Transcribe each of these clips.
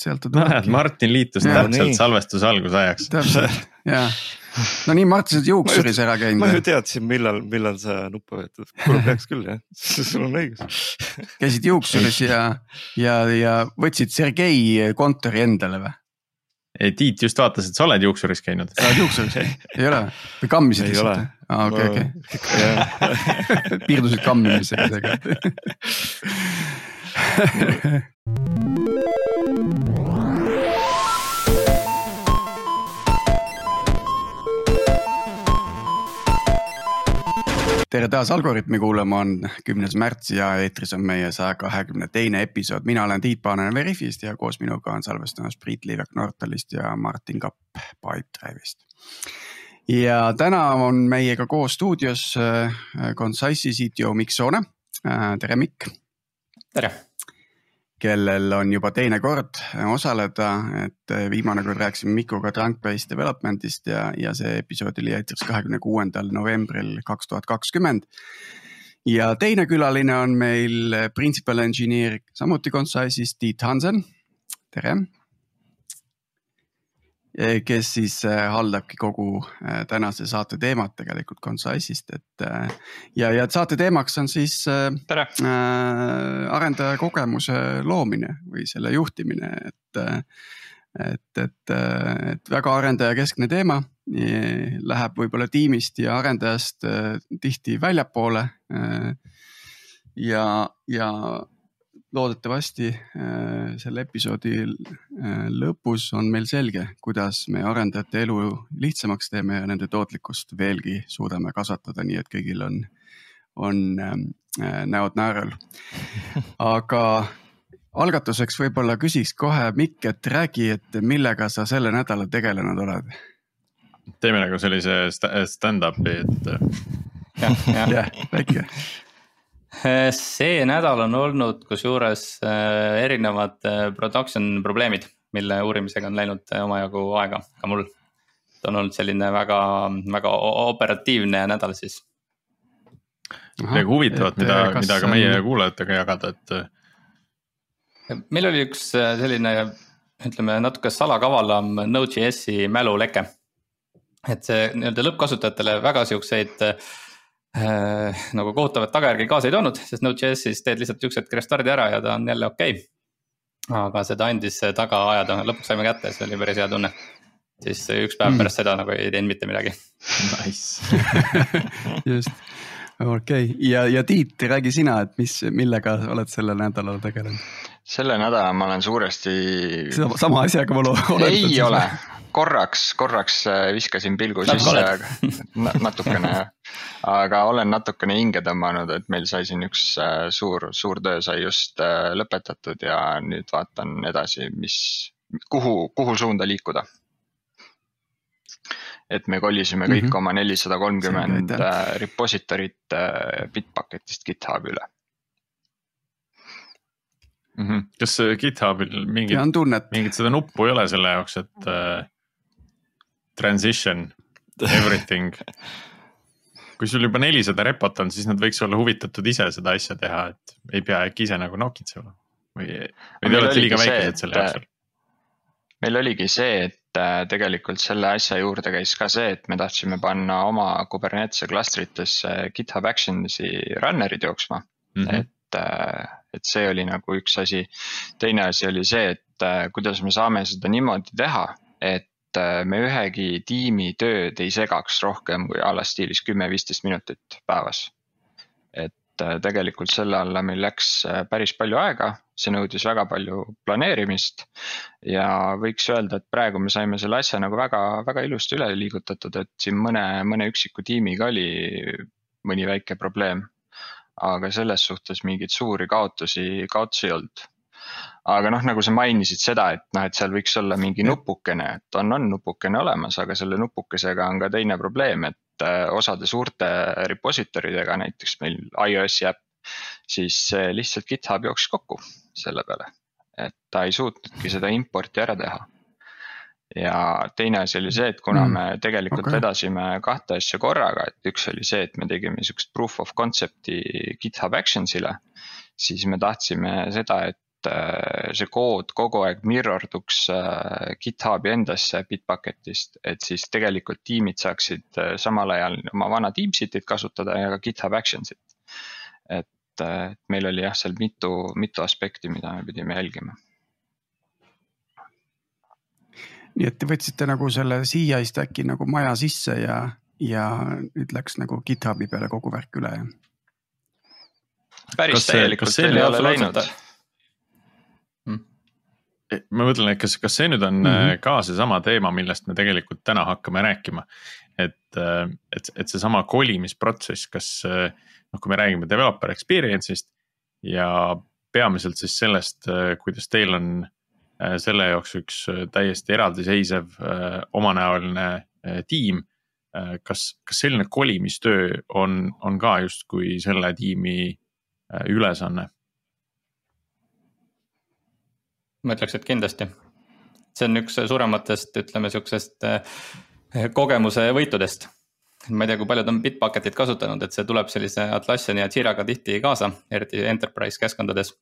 sealt ta näed, tulebki. Martin liitus täpselt salvestuse algusajaks. täpselt, jaa. no nii, Mart, sa oled juuksuris ära ma ju käinud, teadsin, millal, millal sa nuppu vajutad, kuule peaks küll jah, sul on õigus. käisid juuksuris ja, ja, ja võtsid Sergei kontori endale või? ei, Tiit just vaatas, et sa oled juuksuris käinud. sa oled juuksuris, ei ole või? kammisid Ei lihtsalt ole.? aa, okei, okei, piirdusid kammimisega tegelikult. tere taas Algorütmi kuulama, on kümnes märts ja eetris on meie saja kahekümne teine episood, mina olen Tiit Paananen Veriffist ja koos minuga on salvestamas Priit Liivek Nortalist ja Martin Kapp Pipedrive'ist. ja täna on meiega koos stuudios äh, Concisei CTO Mikk Soone, tere Mikk, tere, kellel on juba teine kord osaleda, et äh, viimane kord rääkisime Mikuga Trunk-based development'ist ja, ja see episood oli eetris kahekümne kuuendal novembril kaks tuhat kakskümmend. ja teine külaline on meil principal engineer samuti Concise'ist Tiit Hansen, tere. Kes siis äh, haldabki kogu äh, tänase saate teemat tegelikult Concise'ist, et ja, ja saate teemaks on siis tere, äh, arendaja kogemuse loomine või selle juhtimine, et. et, et, et väga arendajakeskne teema, läheb võib-olla tiimist ja arendajast tihti väljapoole. ja, ja loodetavasti äh, selle episoodi äh, lõpus on meil selge, kuidas me arendajate elu lihtsamaks teeme ja nende tootlikkust veelgi suudame kasvatada, nii et kõigil on, on äh, näod naerul. aga algatuseks võib-olla küsiks kohe Mikk, et räägi, et millega sa selle nädala tegelenud oled? teeme nagu sellise sta- stand-up'i, et jah. jah, väike, see nädal on olnud kusjuures äh, erinevad äh, production probleemid, mille uurimisega on läinud äh, omajagu aega ka mul. et on olnud selline väga, väga operatiivne nädal siis. midagi huvitavat, mida, mida ka meie kuulajatega jagada, et meil oli üks selline, ütleme natuke salakavalam Node.js-i mäluleke. et see nii-öelda lõppkasutajatele väga siukseid äh, nagu kohutavaid tagajärgi kaasa ei toonud, sest Node.js-is teed lihtsalt üks hetk restardi ära ja ta on jälle okei okay.. aga seda andis taga ajada, lõpuks saime kätte, see oli päris hea tunne. siis üks päev Mm. pärast seda nagu ei teinud mitte midagi. nice. just, okei okay. ja, ja Tiit, räägi sina, et mis, millega oled sellel nädalal tegelenud? selle nädala ma olen suuresti, sama asjaga ma loodan. ei ole, korraks, korraks äh, viskasin pilgu sisse natukene jah. aga olen natukene hinge tõmmanud, et meil sai siin üks äh, suur, suur töö sai just äh, lõpetatud ja nüüd vaatan edasi, mis, kuhu, kuhu suunda liikuda. et me kolisime kõik Mhm. oma nelisada kolmkümmend repository't Bitbucketist GitHubi üle. Mhm. kas äh, GitHubil mingit mingit seda nuppu ei ole selle jaoks, et äh, transition everything. kui sul juba nelisada repot on, siis nad võiks olla huvitatud ise seda asja teha, et ei pea äkki ise nagu nokitsema või, või te olete liiga väikesed selle jaoks veel? meil oligi see, et äh, tegelikult selle asja juurde käis ka see, et me tahtsime panna oma Kubernetese klastritesse GitHub Actions'i runner'id jooksma mm. -hmm. et, et see oli nagu üks asi. teine asi oli see, et äh, kuidas me saame seda niimoodi teha, et äh, me ühegi tiimi tööd ei segaks rohkem kui a la stiilis kümme-viisteist minutit päevas. et äh, tegelikult selle alla meil läks äh, päris palju aega, see nõudis väga palju planeerimist ja võiks öelda, et praegu me saime selle asja nagu väga, väga ilusti üle liigutatud, et siin mõne, mõne üksiku tiimiga oli mõni väike probleem. aga selles suhtes mingeid suuri kaotusi, kaotusi ei olnud. Aga noh, nagu sa mainisid seda, et noh, et seal võiks olla mingi nupukene, et on, on nupukene olemas, aga selle nupukesega on ka teine probleem, et äh, osade suurte repository dega, näiteks meil iOS-i äpp, siis see lihtsalt GitHub jooksis kokku selle peale et ta ei suutnudki seda importi ära teha. ja teine asi oli see, et kuna Mm, me tegelikult okay. vedasime kahte asja korraga, et üks oli see, et me tegime siukest proof of concept'i GitHub Actions'ile, siis me tahtsime seda, et äh, see kood kogu aeg mirror duks äh, GitHubi endasse Bitbucketist, et siis tegelikult tiimid saaksid samal ajal oma vana Teamsitit kasutada ja ka GitHub Actionsit. et meil oli jah, seal mitu, mitu aspekti, mida me pidime jälgima nii et te võtsite nagu selle CI stack'i nagu maja sisse ja, ja nüüd läks nagu GitHubi peale kogu värk üle, jah? päris täielikult veel ei ole läinud. Ma mõtlen, et kas, kas see nüüd on mm -hmm. ka seesama teema, millest me tegelikult täna hakkame rääkima. et, äh, et, et seesama kolimisprotsess, kas äh, noh, kui me räägime developer experience'ist ja peamiselt siis sellest, kuidas teil on selle jaoks üks täiesti eraldiseisev omanäoline tiim. kas, kas selline kolimistöö on, on ka justkui selle tiimi ülesanne? Ma ütleks, et kindlasti. see on üks suurematest, ütleme sihukesest äh, kogemuse võitudest. ma ei tea, kui paljud on Bitbucketit kasutanud, et see tuleb sellise Atlassiani ja Jiraga tihti kaasa, eriti enterprise keskkondades.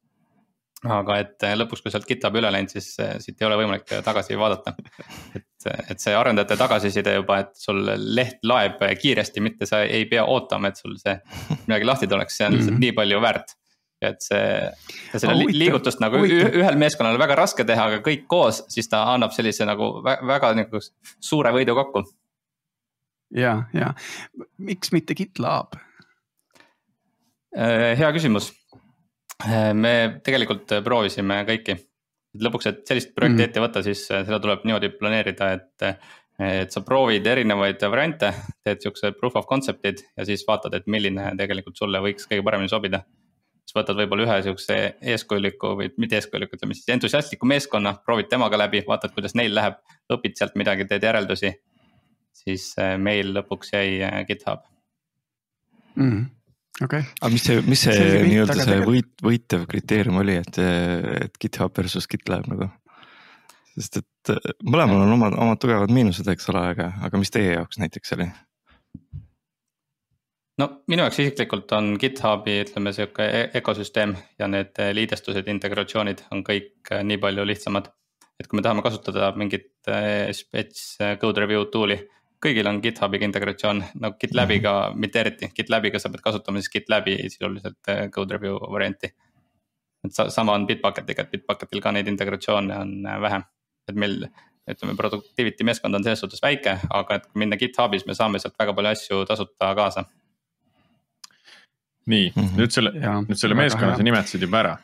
aga et äh, lõpuks, kui sealt GitHubi üle läinud, siis siit ei ole võimalik tagasi vaadata. et, et see arendajate tagasiside juba, et sul leht laeb kiiresti, mitte sa ei pea ootama, et sul see midagi lahti tuleks, see on lihtsalt mm -hmm. nii palju väärt et see, seda oh, liigutust nagu huvitav. ühel meeskonnal väga raske teha, aga kõik koos, siis ta annab sellise nagu väga, nagu suure võidu kokku. ja, ja miks mitte GitLab? Äh, hea küsimus. Äh, me tegelikult proovisime kõiki. lõpuks, et sellist projekti mm. ette võtta, siis äh, seda tuleb niimoodi planeerida, et et sa proovid erinevaid variante, teed siukse proof of concept'id ja siis vaatad, et milline tegelikult sulle võiks kõige paremini sobida siis võtad võib-olla ühe sihukese eeskujuliku või mitte eeskujuliku, ütleme siis entusiastliku meeskonna, proovid temaga läbi, vaatad, kuidas neil läheb, õpid sealt midagi, teed järeldusi. siis äh, meil lõpuks jäi äh, GitHub mm,. okei okay.. aga mis see, mis see, see nii-öelda see võit, võitev kriteerium oli, et, et GitHub versus GitLab nagu? sest et äh, mõlemal on omad, omad tugevad miinused, eks ole, aga, aga mis teie jaoks näiteks oli? No minu jaoks isiklikult on GitHubi, ütleme sihuke ökosüsteem ja need liidestused, integratsioonid on kõik äh, nii palju lihtsamad. et kui me tahame kasutada mingit äh, spets code review tool'i, kõigil on GitHubiga integratsioon, no GitLabiga mitte eriti, GitLabiga sa pead kasutama siis GitLabi sisuliselt code review varianti. et sama on Bitbucketiga, et Bitbucketil ka neid integratsioone on vähem, et meil ütleme, productivity meeskond on selles suhtes väike, aga et minna GitHubis, me saame sealt väga palju asju tasuta kaasa nii mm, -hmm. nüüd selle, nüüd selle meeskonna sa nimetasid juba ära.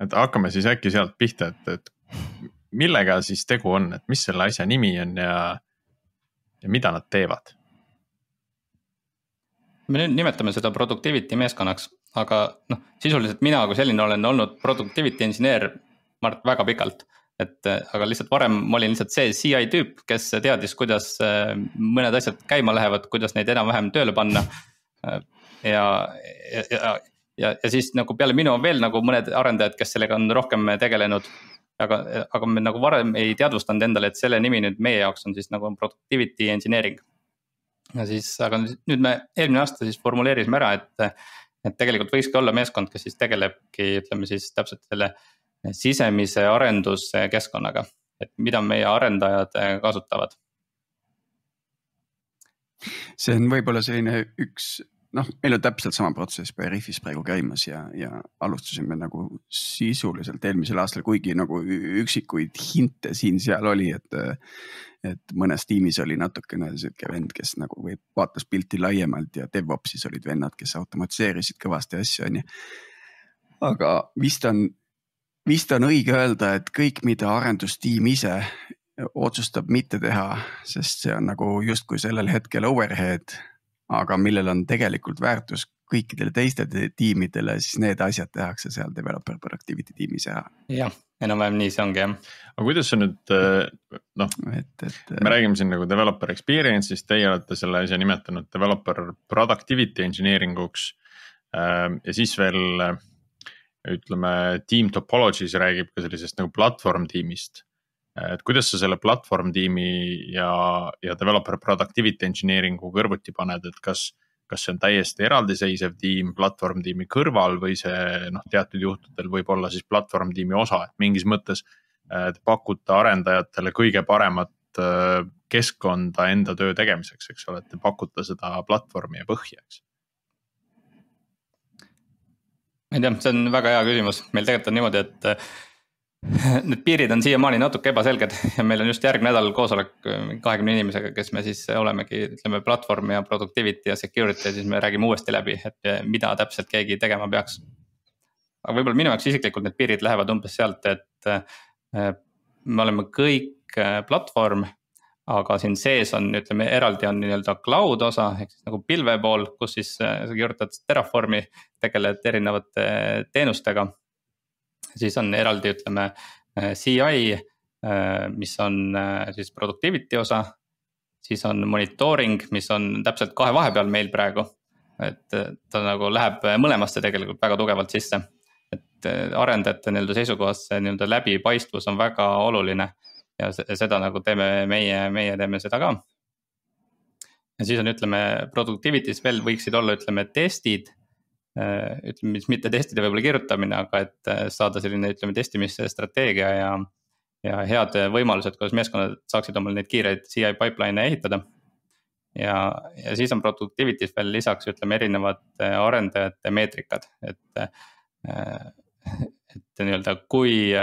et hakkame siis äkki sealt pihta, et, et millega siis tegu on, et mis selle asja nimi on ja, ja mida nad teevad? me nüüd nimetame seda productivity meeskonnaks, aga noh, sisuliselt mina kui selline olen olnud productivity inseneer, ma arvan, väga pikalt et aga lihtsalt varem ma olin lihtsalt see CI tüüp, kes teadis, kuidas äh, mõned asjad käima lähevad, kuidas neid enam-vähem tööle panna ja, ja, ja, ja, ja siis nagu peale minu on veel nagu mõned arendajad, kes sellega on rohkem tegelenud. aga, aga me nagu varem ei teadvustanud endale, et selle nimi nüüd meie jaoks on siis nagu productivity engineering. ja siis, aga nüüd me eelmine aasta siis formuleerisime ära, et, et tegelikult võikski olla meeskond, kes siis tegelebki, ütleme siis täpselt selle sisemise arenduskeskkonnaga, et mida meie arendajad kasutavad see on võib-olla selline üks noh, meil on täpselt sama protsess Veriffis praegu käimas ja, ja alustasime nagu sisuliselt eelmisel aastal, kuigi nagu üksikuid hinte siin-seal oli, et. et mõnes tiimis oli natukene sihuke vend, kes nagu või vaatas pilti laiemalt ja DevOpsis olid vennad, kes automatiseerisid kõvasti asju, on ju. aga vist on, vist on õige öelda, et kõik, mida arendustiim ise otsustab mitte teha, sest see on nagu justkui sellel hetkel overhead aga millel on tegelikult väärtus kõikidele teistele tiimidele, siis need asjad tehakse seal developer productivity tiimis ära. jah, enam-vähem nii see ongi jah. aga kuidas see nüüd äh, noh, me räägime siin nagu developer experience'ist, teie olete selle asja nimetanud developer productivity engineering uks. Ähm, ja siis veel ütleme, team topologies räägib ka sellisest nagu platvorm tiimist et kuidas sa selle platvorm tiimi ja, ja developer productivity engineering'u kõrvuti paned, et kas, kas see on täiesti eraldiseisev tiim platvorm tiimi kõrval või see noh, teatud juhtudel võib olla siis platvorm tiimi osa, et mingis mõttes te pakute arendajatele kõige paremat äh, keskkonda enda töö tegemiseks, eks ole, et te pakute seda platvormi ja põhja, eks. Ma ei tea, see on väga hea küsimus, meil tegelikult on niimoodi, et Need piirid on siiamaani natuke ebaselged ja meil on just järgmine nädal koosolek kahekümne inimesega, kes me siis olemegi, ütleme platvorm ja productivity ja security ja siis me räägime uuesti läbi, et mida täpselt keegi tegema peaks. aga võib-olla minu jaoks isiklikult need piirid lähevad umbes sealt, et eh, me oleme kõik platvorm. aga siin sees on, ütleme eraldi on nii-öelda cloud osa ehk siis nagu pilve pool, kus siis sa kirjutad Terraformi, tegeled erinevate teenustega siis on eraldi, ütleme äh, CI, äh, mis on äh, siis productivity osa. siis on monitooring, mis on täpselt kahe vahepeal meil praegu. et ta nagu läheb mõlemasse tegelikult väga tugevalt sisse. et arendajate nii-öelda seisukohast see nii-öelda läbipaistvus on väga oluline. ja seda nagu teeme meie, meie teeme seda ka. ja siis on, ütleme productivity's veel võiksid olla, ütleme testid ütleme, mis mitte testide võib-olla kirjutamine, aga et äh, saada selline, ütleme testimisstrateegia ja. ja head võimalused, kuidas meeskonnad saaksid omal neid kiireid CI pipeline'e ehitada. ja, ja siis on productivity's veel lisaks ütleme erinevad äh, arendajate meetrikad, et. et nii-öelda, kui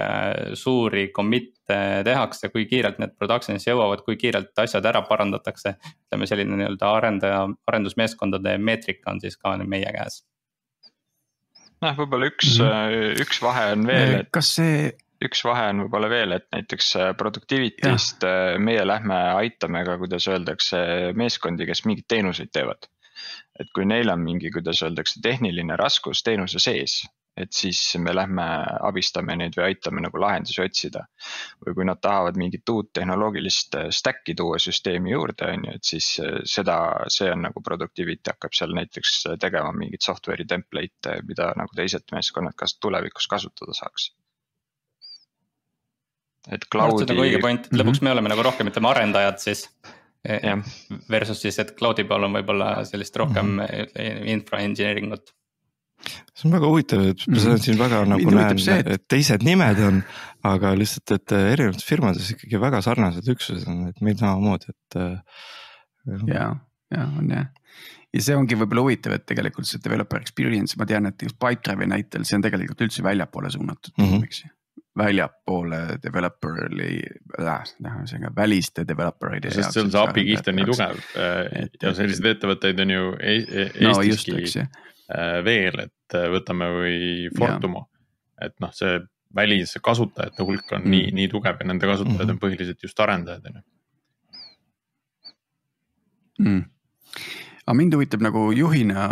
suuri commit'e tehakse, kui kiirelt need production'isse jõuavad, kui kiirelt asjad ära parandatakse. ütleme selline nii-öelda arendaja, arendusmeeskondade meetrika on siis ka meie käes noh, võib-olla üks mm, -hmm. üks vahe on veel, et. kas see. üks vahe on võib-olla veel, et näiteks äh, productivity'st äh, meie lähme aitame ka, kuidas öeldakse, meeskondi, kes mingeid teenuseid teevad. et kui neil on mingi, kuidas öeldakse, tehniline raskus teenuse sees et siis me lähme abistame neid või aitame nagu lahendusi otsida. või kui nad tahavad mingit uut tehnoloogilist äh, stack'i tuua süsteemi juurde, on ju, et siis äh, seda, see on nagu productivity hakkab seal näiteks äh, tegema mingeid software'i template'e, mida nagu teised meeskonnad kas tulevikus kasutada saaks. et cloud'i. see on nagu õige point, lõpuks mm -hmm. me oleme nagu rohkem, ütleme arendajad siis. Yeah. Versus siis, et cloud'i peal on võib-olla sellist rohkem mm -hmm. infra engineering ut see on väga huvitav, et ma saan siin väga nagu näen, et teised nimed on, aga lihtsalt, et äh, erinevates firmades ikkagi väga sarnased üksused on, et meil samamoodi, et. Äh, ja, ja on jah ja see ongi võib-olla huvitav, et tegelikult see developer experience, ma tean, et just Pipedrive'i näitel, see on tegelikult üldse väljapoole suunatud mm, -hmm. eks ju väljapoole developer'i äh,, ühesõnaga väliste developer'ide jaoks. sest seal see API kiht on nii tugev et, ja selliseid ettevõtteid on ju e e no, Eestiski Äh, veel, et äh, võtame või Fortumo. et noh, see välise kasutajate hulk on mm. nii, nii tugev ja nende kasutajad mm -hmm. on põhiliselt just arendajad on ju mm.. aga mind huvitab nagu juhina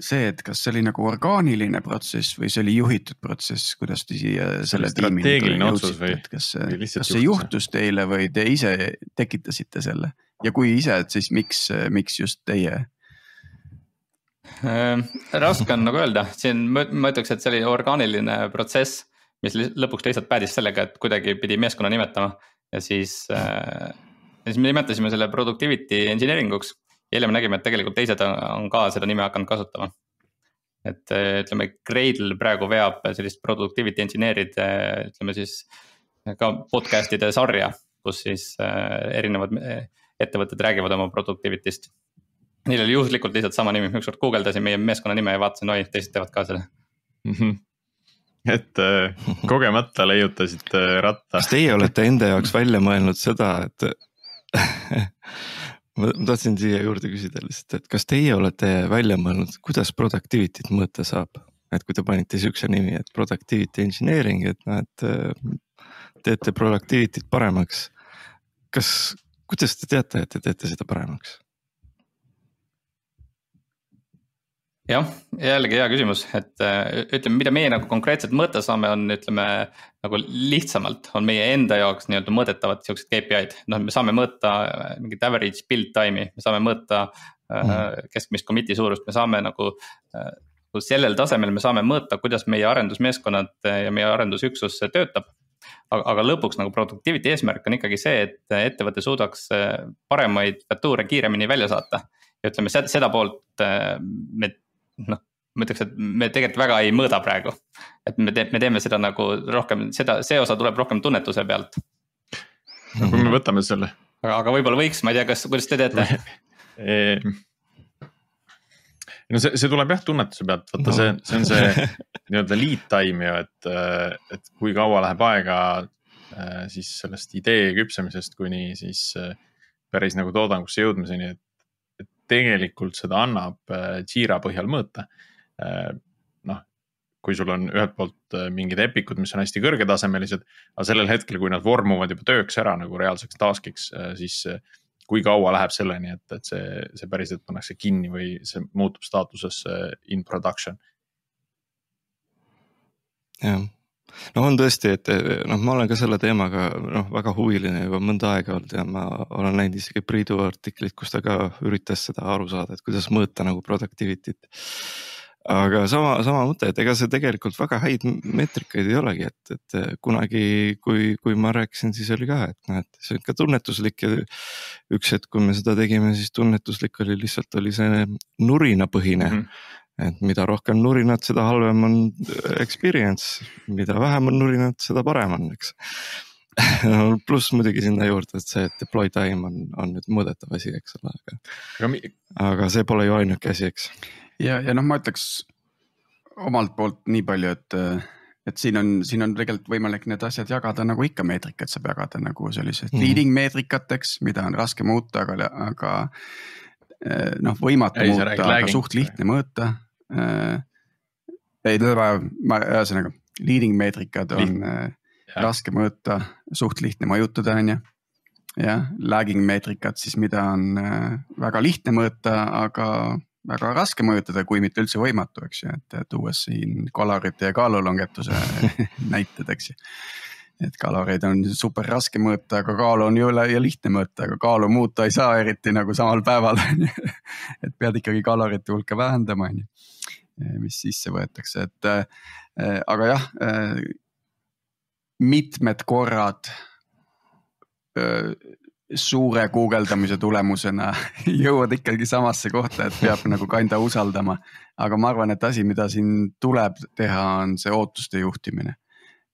see, et kas see oli nagu orgaaniline protsess või see oli juhitud protsess, kuidas te siia selle tiimini jõudsite, et kas see, kas see juhtus teile või te ise tekitasite selle ja kui ise, et siis miks, miks just teie Äh, raske on nagu öelda, siin ma, ütleks, et see oli orgaaniline protsess, mis lõpuks lihtsalt päädis sellega, et kuidagi pidi meeskonna nimetama ja siis äh,. siis me nimetasime selle productivity engineering uks ja hiljem nägime, et tegelikult teised on, ka seda nime hakanud kasutama. et äh, ütleme, Gradle praegu veab sellist productivity engineer'ide, ütleme siis ka podcast'ide sarja, kus siis äh, erinevad äh, ettevõtted räägivad oma productivity'st Neil oli juhuslikult lihtsalt sama nimi, ükskord guugeldasin meie meeskonna nime ja vaatasin, oi, teised teevad ka selle mm. -hmm et äh, kogemata leiutasite ratta. kas teie olete enda jaoks välja mõelnud seda, et ma tahtsin siia juurde küsida lihtsalt, et kas teie olete välja mõelnud, kuidas productivity't mõõta saab? et kui te panite siukse nimi, et productivity engineering, et noh, et äh, teete productivity't paremaks. kas, kuidas te teate, et te teete seda paremaks? Jah, jällegi hea küsimus, et äh, ütleme, mida meie nagu konkreetselt mõõta saame, on ütleme nagu lihtsamalt on meie enda jaoks nii-öelda mõõdetavad siuksed KPI-d, noh, me saame mõõta äh, mingit average build time'i, me saame mõõta mm. keskmist commit'i suurust, me saame nagu nagu sellel tasemel me saame mõõta, kuidas meie arendusmeeskonnad ja meie arendusüksus töötab. aga, aga lõpuks nagu productivity eesmärk on ikkagi see, et ettevõte suudaks paremaid featuure kiiremini välja saata. ja ütleme seda poolt me noh, ma ütleks, et me tegelikult väga ei mõõda praegu. et me teeme, me teeme seda nagu rohkem, seda, see osa tuleb rohkem tunnetuse pealt. no kui me võtame selle. aga, aga võib-olla võiks, ma ei tea, kas, kuidas te teete no see, see tuleb jah tunnetuse pealt, vaata no. see, see on see nii-öelda lead time ju, et, et kui kaua läheb aega äh, siis sellest idee küpsemisest kuni siis äh, päris nagu toodangusse jõudmiseni, et tegelikult seda annab äh, Jira põhjal mõõta. noh, kui sul on ühelt poolt mingid epikud, mis on hästi kõrgetasemelised, aga sellel hetkel, kui nad vormuvad juba tööks ära nagu reaalseks task'iks, siis kui kaua läheb selleni, et, et see, see päriselt pannakse kinni või see muutub staatusesse in production? jah, no on tõesti, et noh, ma olen ka selle teemaga noh, väga huviline juba mõnda aega olnud ja ma olen näinud isegi Priidu artiklit, kus ta ka üritas seda aru saada, et kuidas mõõta nagu productivity't aga sama, sama mõte, et ega see tegelikult väga häid meetrikaid ei olegi, et, et kunagi, kui, kui ma rääkisin, siis oli ka, et noh, et see on ka tunnetuslik ja üks hetk, kui me seda tegime, siis tunnetuslik oli lihtsalt oli see nurinapõhine mm. -hmm et mida rohkem nurinat, seda halvem on experience, mida vähem on nurinat, seda parem on, eks pluss muidugi sinna juurde, et see deploy time on, on nüüd mõõdetav asi, eks ole, aga, aga, see pole ju ainuke asi, eks ja, ja noh, ma ütleks omalt poolt nii palju, et, et siin on, siin on tegelikult võimalik need asjad jagada nagu ikka meetrikat saab jagada nagu sellised mm -hmm. leading meetrikateks, mida on raske muuta, aga, aga eh, noh, võimatu ei, muuta, aga lagging. suht lihtne mõõta. Eh, ei, ma ühesõnaga leading meetrikad on. Eh, ja. raske mõõta, suht lihtne mõjutada, on ju jah, lagging meetrikat siis, mida on väga lihtne mõõta, aga väga raske mõjutada, kui mitte üldse võimatu, eks ju, et tuues siin kalorite ja kaalulangetuse näited, eks ju. et kaloreid on super raske mõõta, aga kaalu on jõle ja lihtne mõõta, aga kaalu muuta ei saa eriti nagu samal päeval on ju. et pead ikkagi kalorite hulka vähendama, on ju, mis sisse võetakse, et äh, aga jah äh,, mitmed korrad äh, suure guugeldamise tulemusena jõuad ikkagi samasse kohta, et peab nagu kanda usaldama. aga ma arvan, et asi, mida siin tuleb teha, on see ootuste juhtimine.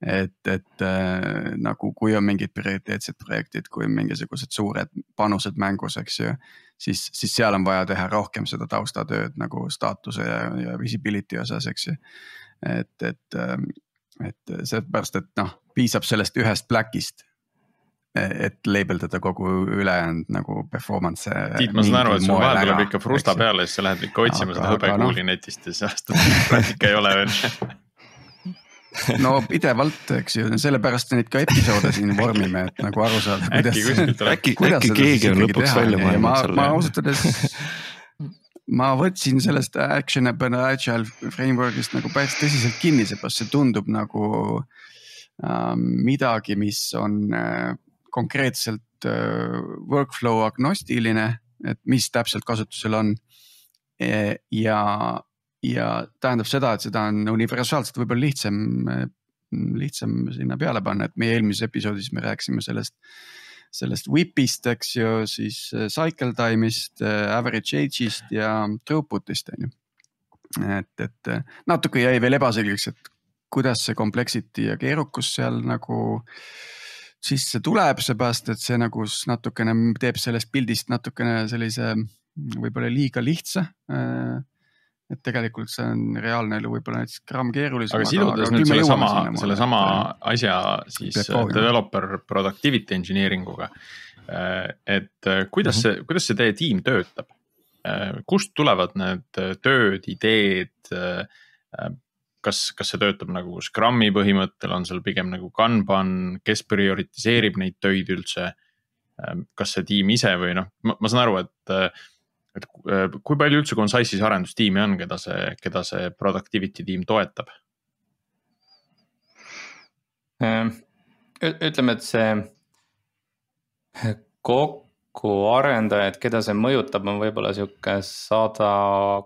et, et äh, nagu, kui on mingid prioriteetsed projektid, kui on mingisugused suured panused mängus, eks ju. Siis, siis seal on vaja teha rohkem seda taustatööd nagu staatuse ja, ja visibility osas, eks ju. et, et, ähm, et seepärast, et noh, piisab sellest ühest black'ist et labeldada kogu ülejäänud nagu performance. Tiit, ma saan aru, et sul vahel tuleb ikka frusta peale, siis sa lähed ikka otsima aga, seda hõbekuuli no. netist ja siis avastad, et praktika ei ole veel no pidevalt, eks ju, sellepärast neid ka episoode siin vormime, et nagu aru saada, kuidas. äkki, äkki keegi on lõpuks välja mõelnud selle. ma ausalt öeldes, ma võtsin sellest actionable agile framework'ist nagu päris tõsiselt kinni, seepärast see tundub nagu äh, midagi, mis on äh, konkreetselt äh, workflow agnostiline, et mis täpselt kasutusel on. E, ja, ja tähendab seda, et seda on universaalselt võib-olla lihtsam, lihtsam sinna peale panna, et meie eelmises episoodis me rääkisime sellest sellest whip'ist, eks ju, siis äh, cycle time'ist, äh, average age'ist ja throughput'ist on ju. et, et natuke jäi veel ebaselgeks, et kuidas see complexity ja keerukus seal nagu äh, sisse tuleb, seepärast et see nagu natukene teeb sellest pildist natukene sellise võib-olla liiga lihtsa. Äh, et tegelikult see on reaalne elu võib-olla näiteks gramm keerulisem. aga sidudes nüüd sellesama, sellesama asja siis developer productivity engineering uga. Äh, et äh, kuidas -hmm. see, kuidas see teie tiim töötab? kust tulevad need tööd, ideed? kas, kas see töötab nagu Scrumi põhimõttel, on seal pigem nagu Kanban, kes prioritiseerib neid töid üldse? Kas see tiim ise või noh, ma saan aru, et, et äh, kui palju üldse Concise'is arendustiimi on, keda see, keda see productivity tiim toetab? Ähm, ütleme, et see kokku kokku arendajaid, keda see mõjutab, on võib-olla sihuke sada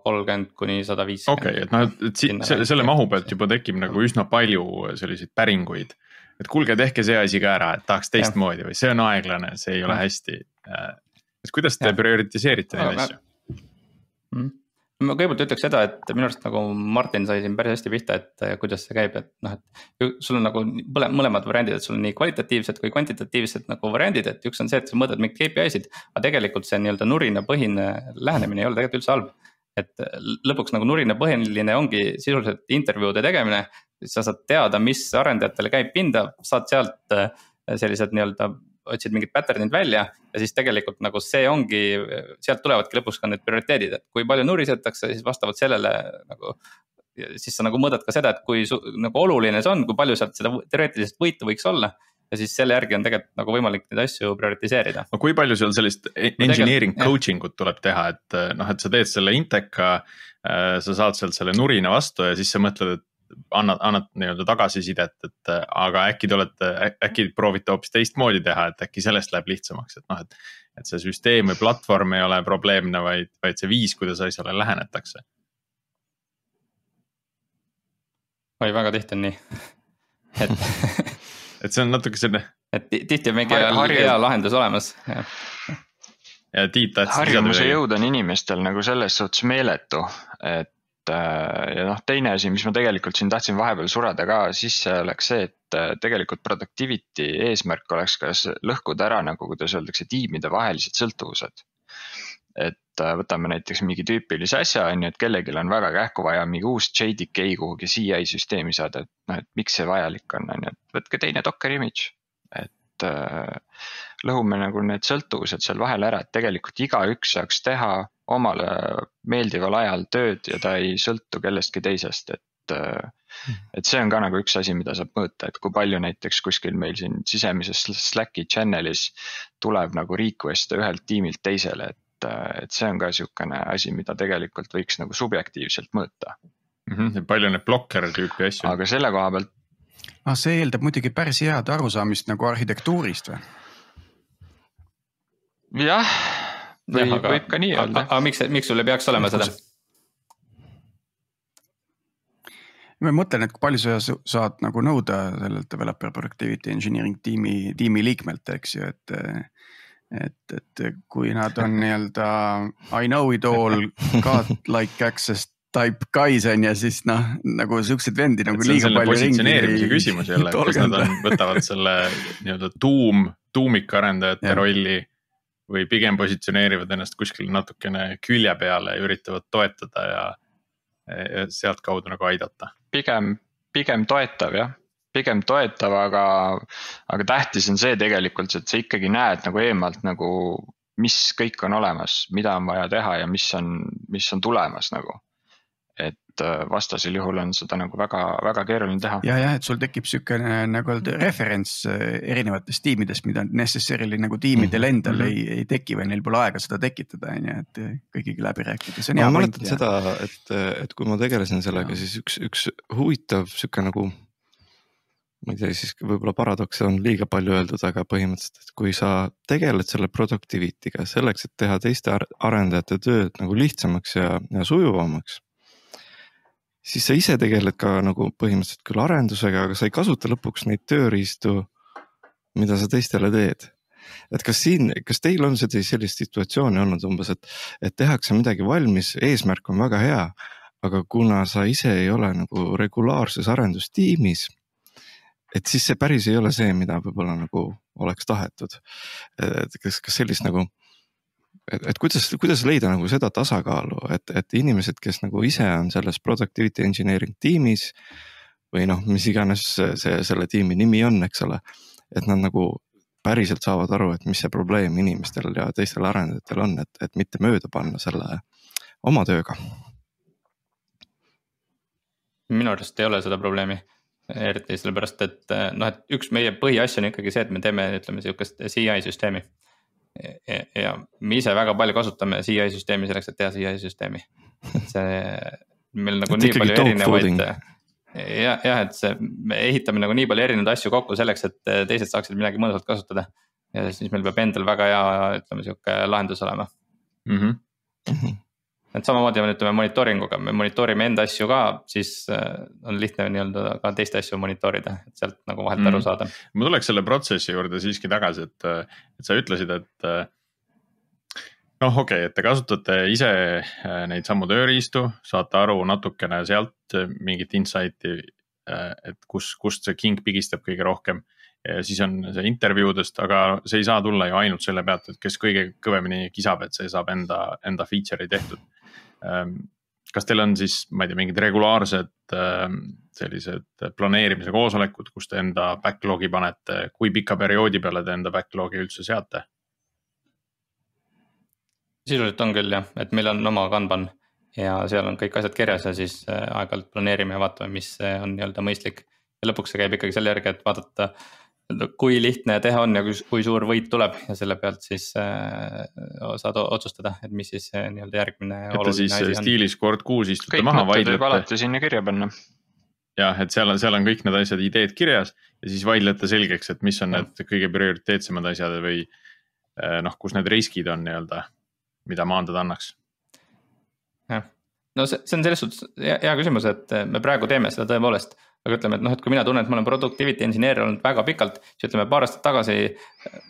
kolmkümmend kuni sada viiskümmend. okei okay,, et noh, et siit selle, selle mahu pealt juba tekib nagu üsna palju selliseid päringuid. et kuulge, tehke see asi ka ära, et tahaks teistmoodi või see on aeglane, see ei ole hästi. Et kuidas te prioritiseerite neid asju? Mm ma kõigepealt ütleks seda, et minu arust nagu Martin sai siin päris hästi pihta, et kuidas see käib, et noh, et. sul on nagu mõlemad variandid, et sul on nii kvalitatiivsed kui kvantitatiivsed nagu variandid, et üks on see, et sa mõõdad mingeid KPI-sid. aga tegelikult see nii-öelda nurinapõhine lähenemine ei ole tegelikult üldse halb. et lõpuks nagu nurinapõhiline ongi sisuliselt intervjuude tegemine. sa saad teada, mis arendajatele käib pinda, saad sealt äh, sellised nii-öelda otsid mingid pattern'id välja ja siis tegelikult nagu see ongi, sealt tulevadki lõpuks ka need prioriteedid, et kui palju nurisetakse, siis vastavalt sellele nagu. siis sa nagu mõõdad ka seda, et kui su, nagu oluline see on, kui palju sealt seda teoreetilist võitu võiks olla ja siis selle järgi on tegelikult nagu võimalik neid asju prioritiseerida. no kui palju sul sellist e-, engineering coaching ut tuleb teha, et noh, et sa teed selle Inteka. Äh, sa saad sealt selle nurina vastu ja siis sa mõtled, et annad, annad nii-öelda tagasisidet, et äh, aga äkki te olete, äkki proovite hoopis teistmoodi teha, et äkki sellest läheb lihtsamaks, et noh, et. et see süsteem või platvorm ei ole probleemne, vaid, vaid see viis, kuidas asjale lähenetakse. oi, väga tihti on nii, et et see on natuke selline. et tihti on mingi hea lahendus olemas, jah ja Tiit tahtis. harjumuse jõud on inimestel nagu selles suhtes meeletu, et ja noh, teine asi, mis ma tegelikult siin tahtsin vahepeal sureda ka sisse, oleks see, et äh, tegelikult productivity eesmärk oleks ka lõhkuda ära nagu, kuidas öeldakse, tiimide vahelised sõltuvused. et äh, võtame näiteks mingi tüüpilise asja, on ju, et kellelgi on väga kähku vaja mingi uus JDK kuhugi CI süsteemi saada, et noh, et miks see vajalik on, on ju, et võtke teine Docker image. et lõhume nagu need sõltuvused seal vahel ära, et tegelikult igaüks saaks teha omale meeldival ajal tööd ja ta ei sõltu kellestki teisest, et äh, et see on ka nagu üks asi, mida saab mõõta, et kui palju näiteks kuskil meil siin sisemises Slacki channel'is tuleb nagu request'e ühelt tiimilt teisele, et, et see on ka sihukene asi, mida tegelikult võiks nagu subjektiivselt mõõta mm. -hmm, palju neid blokker tüüpi asju. aga selle koha pealt. ah, see eeldab muidugi päris head arusaamist nagu arhitektuurist või? jah või ja, aga, võib ka nii öelda. aga miks, miks sul ei peaks olema seda? ma mõtlen, et kui palju sa saad nagu nõuda sellelt developer productivity engineering tiimi, tiimi liikmelt, eks ju, et. et, et kui nad on nii-öelda I know it all, god like access type guys on ju, siis noh, nagu siukseid vendi nagu liiga palju. positsioneerimise küsimus jälle, et kas nad on, võtavad selle nii-öelda tuum, tuumikarendajate rolli või pigem positsioneerivad ennast kuskil natukene külje peale ja üritavad toetada ja, ja sealtkaudu nagu aidata. pigem, pigem toetav jah, pigem toetav, aga, aga tähtis on see tegelikult, et sa ikkagi näed nagu eemalt nagu, mis kõik on olemas, mida on vaja teha ja mis on, mis on tulemas nagu et äh, vastasel juhul on seda nagu väga-väga keeruline teha. ja, jah, et sul tekib sihukene nagu öelda referents äh, erinevatest tiimidest, mida necessarily nagu tiimidel mhm, endal mm -hmm. ei, ei teki või neil pole aega seda tekitada, on ju, et kõigiga läbi rääkida, see on hea ma mäletan seda, et, et kui ma tegelesin sellega, siis üks, üks huvitav sihuke nagu ma ei tea, siis võib-olla paradoks on liiga palju öeldud, aga põhimõtteliselt, et kui sa tegeled selle productivity'ga selleks, et teha teiste arendajate tööd nagu lihtsamaks ja, ja sujuvamaks siis sa ise tegeled ka nagu põhimõtteliselt küll arendusega, aga sa ei kasuta lõpuks neid tööriistu, mida sa teistele teed. et kas siin, kas teil on sellist situatsiooni olnud umbes, et, et tehakse midagi valmis, eesmärk on väga hea, aga kuna sa ise ei ole nagu regulaarses arendustiimis, et siis see päris ei ole see, mida võib-olla nagu oleks tahetud. et kas, kas sellist nagu et, et kuidas, kuidas leida nagu seda tasakaalu, et, et inimesed, kes nagu ise on selles productivity engineering tiimis. või noh, mis iganes see, selle tiimi nimi on, eks ole, et nad nagu päriselt saavad aru, et mis see probleem inimestel ja teistel arendajatel on, et, et mitte mööda panna selle oma tööga. minu arust ei ole seda probleemi eriti sellepärast, et noh, et üks meie põhiasju on ikkagi see, et me teeme, ütleme sihukest CI süsteemi ja, ja me ise väga palju kasutame CI süsteemi selleks, et teha CI süsteemi. see, meil nagu nii palju erinevaid. jah, jah, et see, me ehitame nagu nii palju erinevaid asju kokku selleks, et teised saaksid midagi mõnusat kasutada. ja siis meil peab endal väga hea, ütleme sihuke lahendus olema mm. -hmm. Et samamoodi on, ütleme monitoring uga, me monitoorime enda asju ka, siis äh, on lihtne nii-öelda ka teiste asju monitorida, et sealt nagu vahelt mm. aru saada. ma tuleks selle protsessi juurde siiski tagasi, et, et sa ütlesid, et noh, okei okay,, et te kasutate ise äh, neid samu tööriistu, saate aru natukene sealt mingit insight'i. et kus, kust see king pigistab kõige rohkem ja siis on see intervjuudest, aga see ei saa tulla ju ainult selle pealt, et kes kõige kõvemini kisab, et see saab enda, enda feature'i tehtud kas teil on siis, ma ei tea, mingid regulaarsed ähm, sellised planeerimise koosolekud, kus te enda backlog'i panete, kui pika perioodi peale te enda backlog'i üldse seate? sisuliselt on küll jah, et meil on oma Kanban ja seal on kõik asjad kirjas ja siis äh, aeg-ajalt planeerime ja vaatame, mis on nii-öelda mõistlik. ja lõpuks see käib ikkagi selle järgi, et vaadata kui lihtne teha on ja kui, kui suur võit tuleb ja selle pealt siis äh, saad otsustada, et mis siis äh, nii-öelda järgmine. et te siis stiilis kord kuus istute kõik maha, vaidlete. võib alati sinna kirja panna. jah, et seal on, seal on kõik need asjad, ideed kirjas ja siis vaidlete selgeks, et mis on need kõige prioriteetsemad asjad või äh, noh, kus need riskid on nii-öelda, mida maandada annaks. jah, no see, see on selles suhtes hea, hea küsimus, et me praegu teeme seda tõepoolest aga ütleme, et noh, et kui mina tunnen, et ma olen productivity engineer olnud väga pikalt, siis ütleme paar aastat tagasi.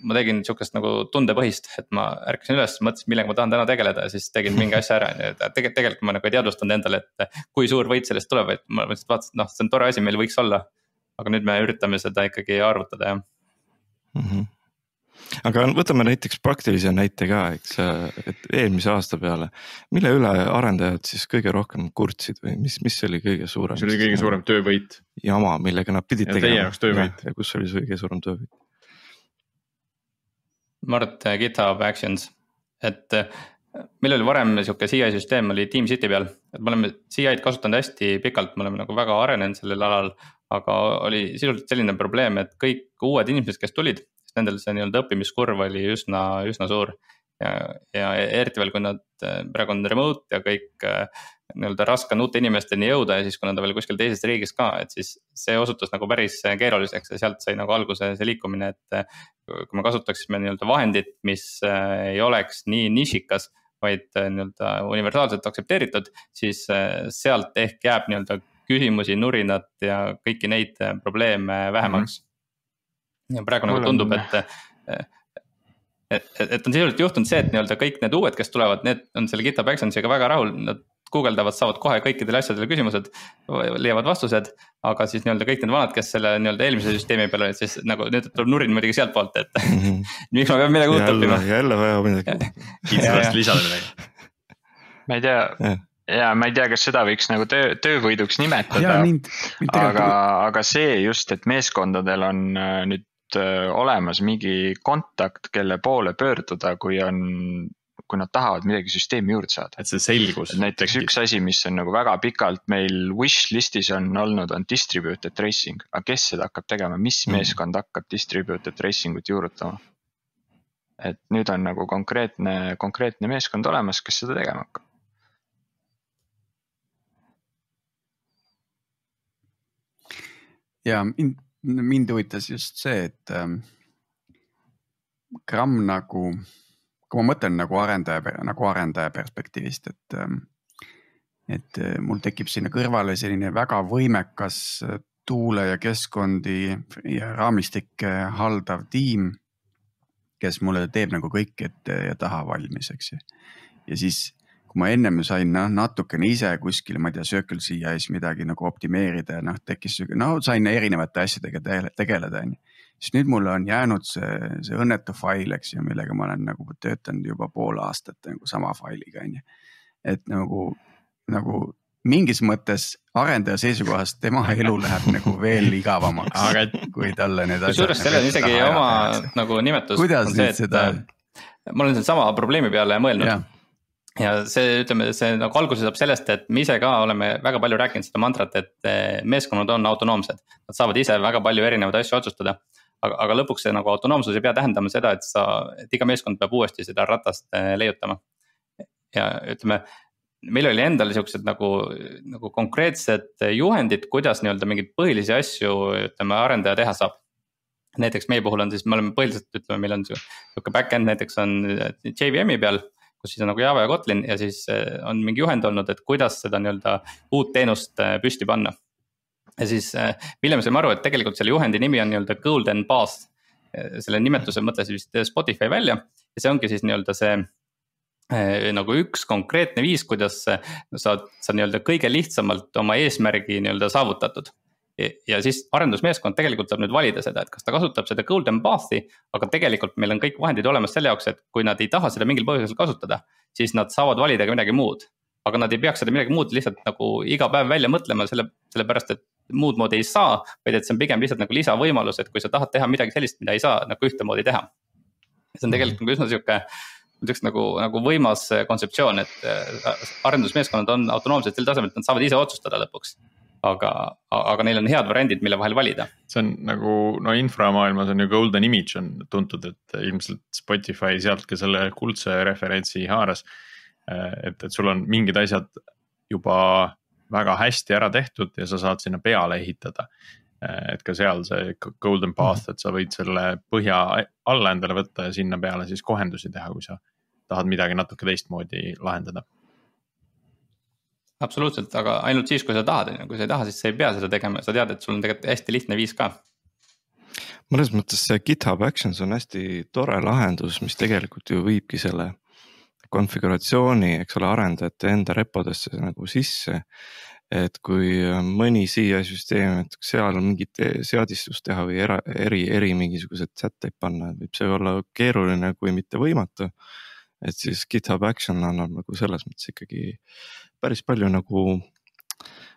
ma tegin sihukest nagu tundepõhist, et ma ärkasin üles, mõtlesin, millega ma tahan täna tegeleda ja siis tegin mingi asja ära, on ju, et tegelikult, tegelikult ma nagu ei teadvustanud endale, et. kui suur võit sellest tuleb, et ma lihtsalt vaatasin, et noh, see on tore asi, meil võiks olla. aga nüüd me üritame seda ikkagi arvutada, jah mm. -hmm aga võtame näiteks praktilise näite ka, eks, et eelmise aasta peale, mille üle arendajad siis kõige rohkem kurtsid või mis, mis oli kõige suurem? mis oli kõige suurem töövõit? jama, millega nad pidid ja tegema. Teie jaoks töövõit. ja kus oli see kõige suurem töövõit? ma arvan, et GitHub Actions, et äh, meil oli varem sihuke CI süsteem oli TeamCity peal, et me oleme CI-d kasutanud hästi pikalt, me oleme nagu väga arenenud sellel alal. aga oli sisuliselt selline probleem, et kõik uued inimesed, kes tulid nendel see nii-öelda õppimiskurv oli üsna, üsna suur. ja, ja eriti veel, kui nad praegu on remote ja kõik nii-öelda raske on uute inimesteni jõuda ja siis, kui nad on veel kuskil teises riigis ka, et siis see osutus nagu päris keeruliseks ja sealt sai nagu alguse see liikumine, et. kui me kasutaksime nii-öelda vahendit, mis ei oleks nii nišikas vaid nii-öelda universaalselt aktsepteeritud, siis sealt ehk jääb nii-öelda küsimusi, nurinat ja kõiki neid probleeme vähemaks mm. -hmm ja praegu nagu tundub, et et, et, et on sisuliselt juhtunud see, et nii-öelda kõik need uued, kes tulevad, need on selle GitHub Actionsiga väga rahul, nad guugeldavad, saavad kohe kõikidele asjadele küsimused, leiavad vastused. aga siis nii-öelda kõik need vanad, kes selle nii-öelda eelmise süsteemi peal olid, siis nagu nüüd tuleb nurin muidugi sealtpoolt, et mm -hmm. miks ma pean midagi uut õppima. jälle vaja midagi. kindlasti lisada midagi. ma ei tea ja ma ei tea, kas seda võiks nagu töö, töövõiduks nimetada. aga, aga see just, et meeskondadel on äh, nüüd olemas mingi kontakt, kelle poole pöörduda, kui on, kui nad tahavad midagi süsteemi juurde saada. et see selgus. näiteks üks asi, mis on nagu väga pikalt meil wish list'is on olnud, on distributed tracing, aga kes seda hakkab tegema, mis mm. meeskond hakkab distributed tracing ut juurutama? et nüüd on nagu konkreetne, konkreetne meeskond olemas, kes seda tegema hakkab. ja mind mind huvitas just see, et ähm, gramm nagu, kui ma mõtlen nagu arendaja, nagu arendaja perspektiivist, et ähm,. et äh, mul tekib sinna kõrvale selline väga võimekas äh, tuule ja keskkondi ja raamistikke haldav tiim. kes mulle teeb nagu kõik ette ja taha valmis, eks ju. ja siis kui ma ennem sain noh, natukene ise kuskil, ma ei tea, Circle CI-s midagi nagu optimeerida ja noh, tekkis no sain erinevate asjadega tegeleda, on ju. siis nüüd mulle on jäänud see, see õnnetu fail, eks ju, millega ma olen nagu töötanud juba pool aastat nagu sama failiga, on ju. et nagu, nagu mingis mõttes arendaja seisukohast tema elu läheb nagu veel igavamaks aga... kui talle need asjad. kusjuures sellel on nagu isegi oma nagu nimetus. kuidas nüüd seda? ma olen sedasama probleemi peale mõelnud ja see, ütleme, see nagu alguse saab sellest, et me ise ka oleme väga palju rääkinud seda mantrat, et eh, meeskonnad on autonoomsed. Nad saavad ise väga palju erinevaid asju otsustada. aga, aga lõpuks see nagu autonoomsus ei pea tähendama seda, et sa, et iga meeskond peab uuesti seda ratast eh, leiutama. ja ütleme, meil oli endal siuksed nagu, nagu konkreetsed juhendid, kuidas nii-öelda mingeid põhilisi asju, ütleme, arendaja teha saab näiteks meie puhul on siis, me oleme põhiliselt, ütleme, meil on sihuke back-end näiteks on JVM-i peal kus siis on nagu Java ja Kotlin ja siis äh, on mingi juhend olnud, et kuidas seda nii-öelda uut teenust äh, püsti panna. ja siis hiljem saime aru, et tegelikult selle juhendi nimi on nii-öelda golden path. selle nimetuse mõtles vist Spotify välja ja see ongi siis nii-öelda see nagu üks konkreetne viis, kuidas sa, sa nii-öelda kõige lihtsamalt oma eesmärgi nii-öelda saavutatud ja siis arendusmeeskond tegelikult saab nüüd valida seda, et kas ta kasutab seda golden path'i, aga tegelikult meil on kõik vahendid olemas selle jaoks, et kui nad ei taha seda mingil põhjusel kasutada, siis nad saavad valida ka midagi muud. aga nad ei peaks seda midagi muud lihtsalt nagu iga päev välja mõtlema, selle, sellepärast et muud moodi ei saa. vaid et see on pigem lihtsalt nagu lisavõimalus, et kui sa tahad teha midagi sellist, mida ei saa nagu ühtemoodi teha. see on tegelikult nagu üsna sihuke ütleks nagu, nagu võimas kontseptsioon, et äh, arendusmeeskonnad on autonoomsed sel tasemel, et nad saavad ise otsustada lõpuks aga, aga neil on head variandid, mille vahel valida. see on nagu no inframaailmas on ju golden image on tuntud, et ilmselt Spotify sealt ka selle kuldse referentsi haaras. et, et sul on mingid asjad juba väga hästi ära tehtud ja sa saad sinna peale ehitada. et ka seal see golden path, et sa võid selle põhja alla endale võtta ja sinna peale siis kohendusi teha, kui sa tahad midagi natuke teistmoodi lahendada absoluutselt, aga ainult siis, kui sa tahad, on ju, kui sa ei taha, siis sa ei pea seda tegema, sa tead, et sul on tegelikult hästi lihtne viis ka. mõnes mõttes see GitHub Actions on hästi tore lahendus, mis tegelikult ju viibki selle konfiguratsiooni, eks ole, arendajate enda repodesse nagu sisse. et kui mõni CI süsteem, et seal mingit seadistust teha või era, eri, eri mingisuguseid sätteid panna, võib see olla keeruline, kui mitte võimatu et siis GitHub Action annab nagu selles mõttes ikkagi päris palju nagu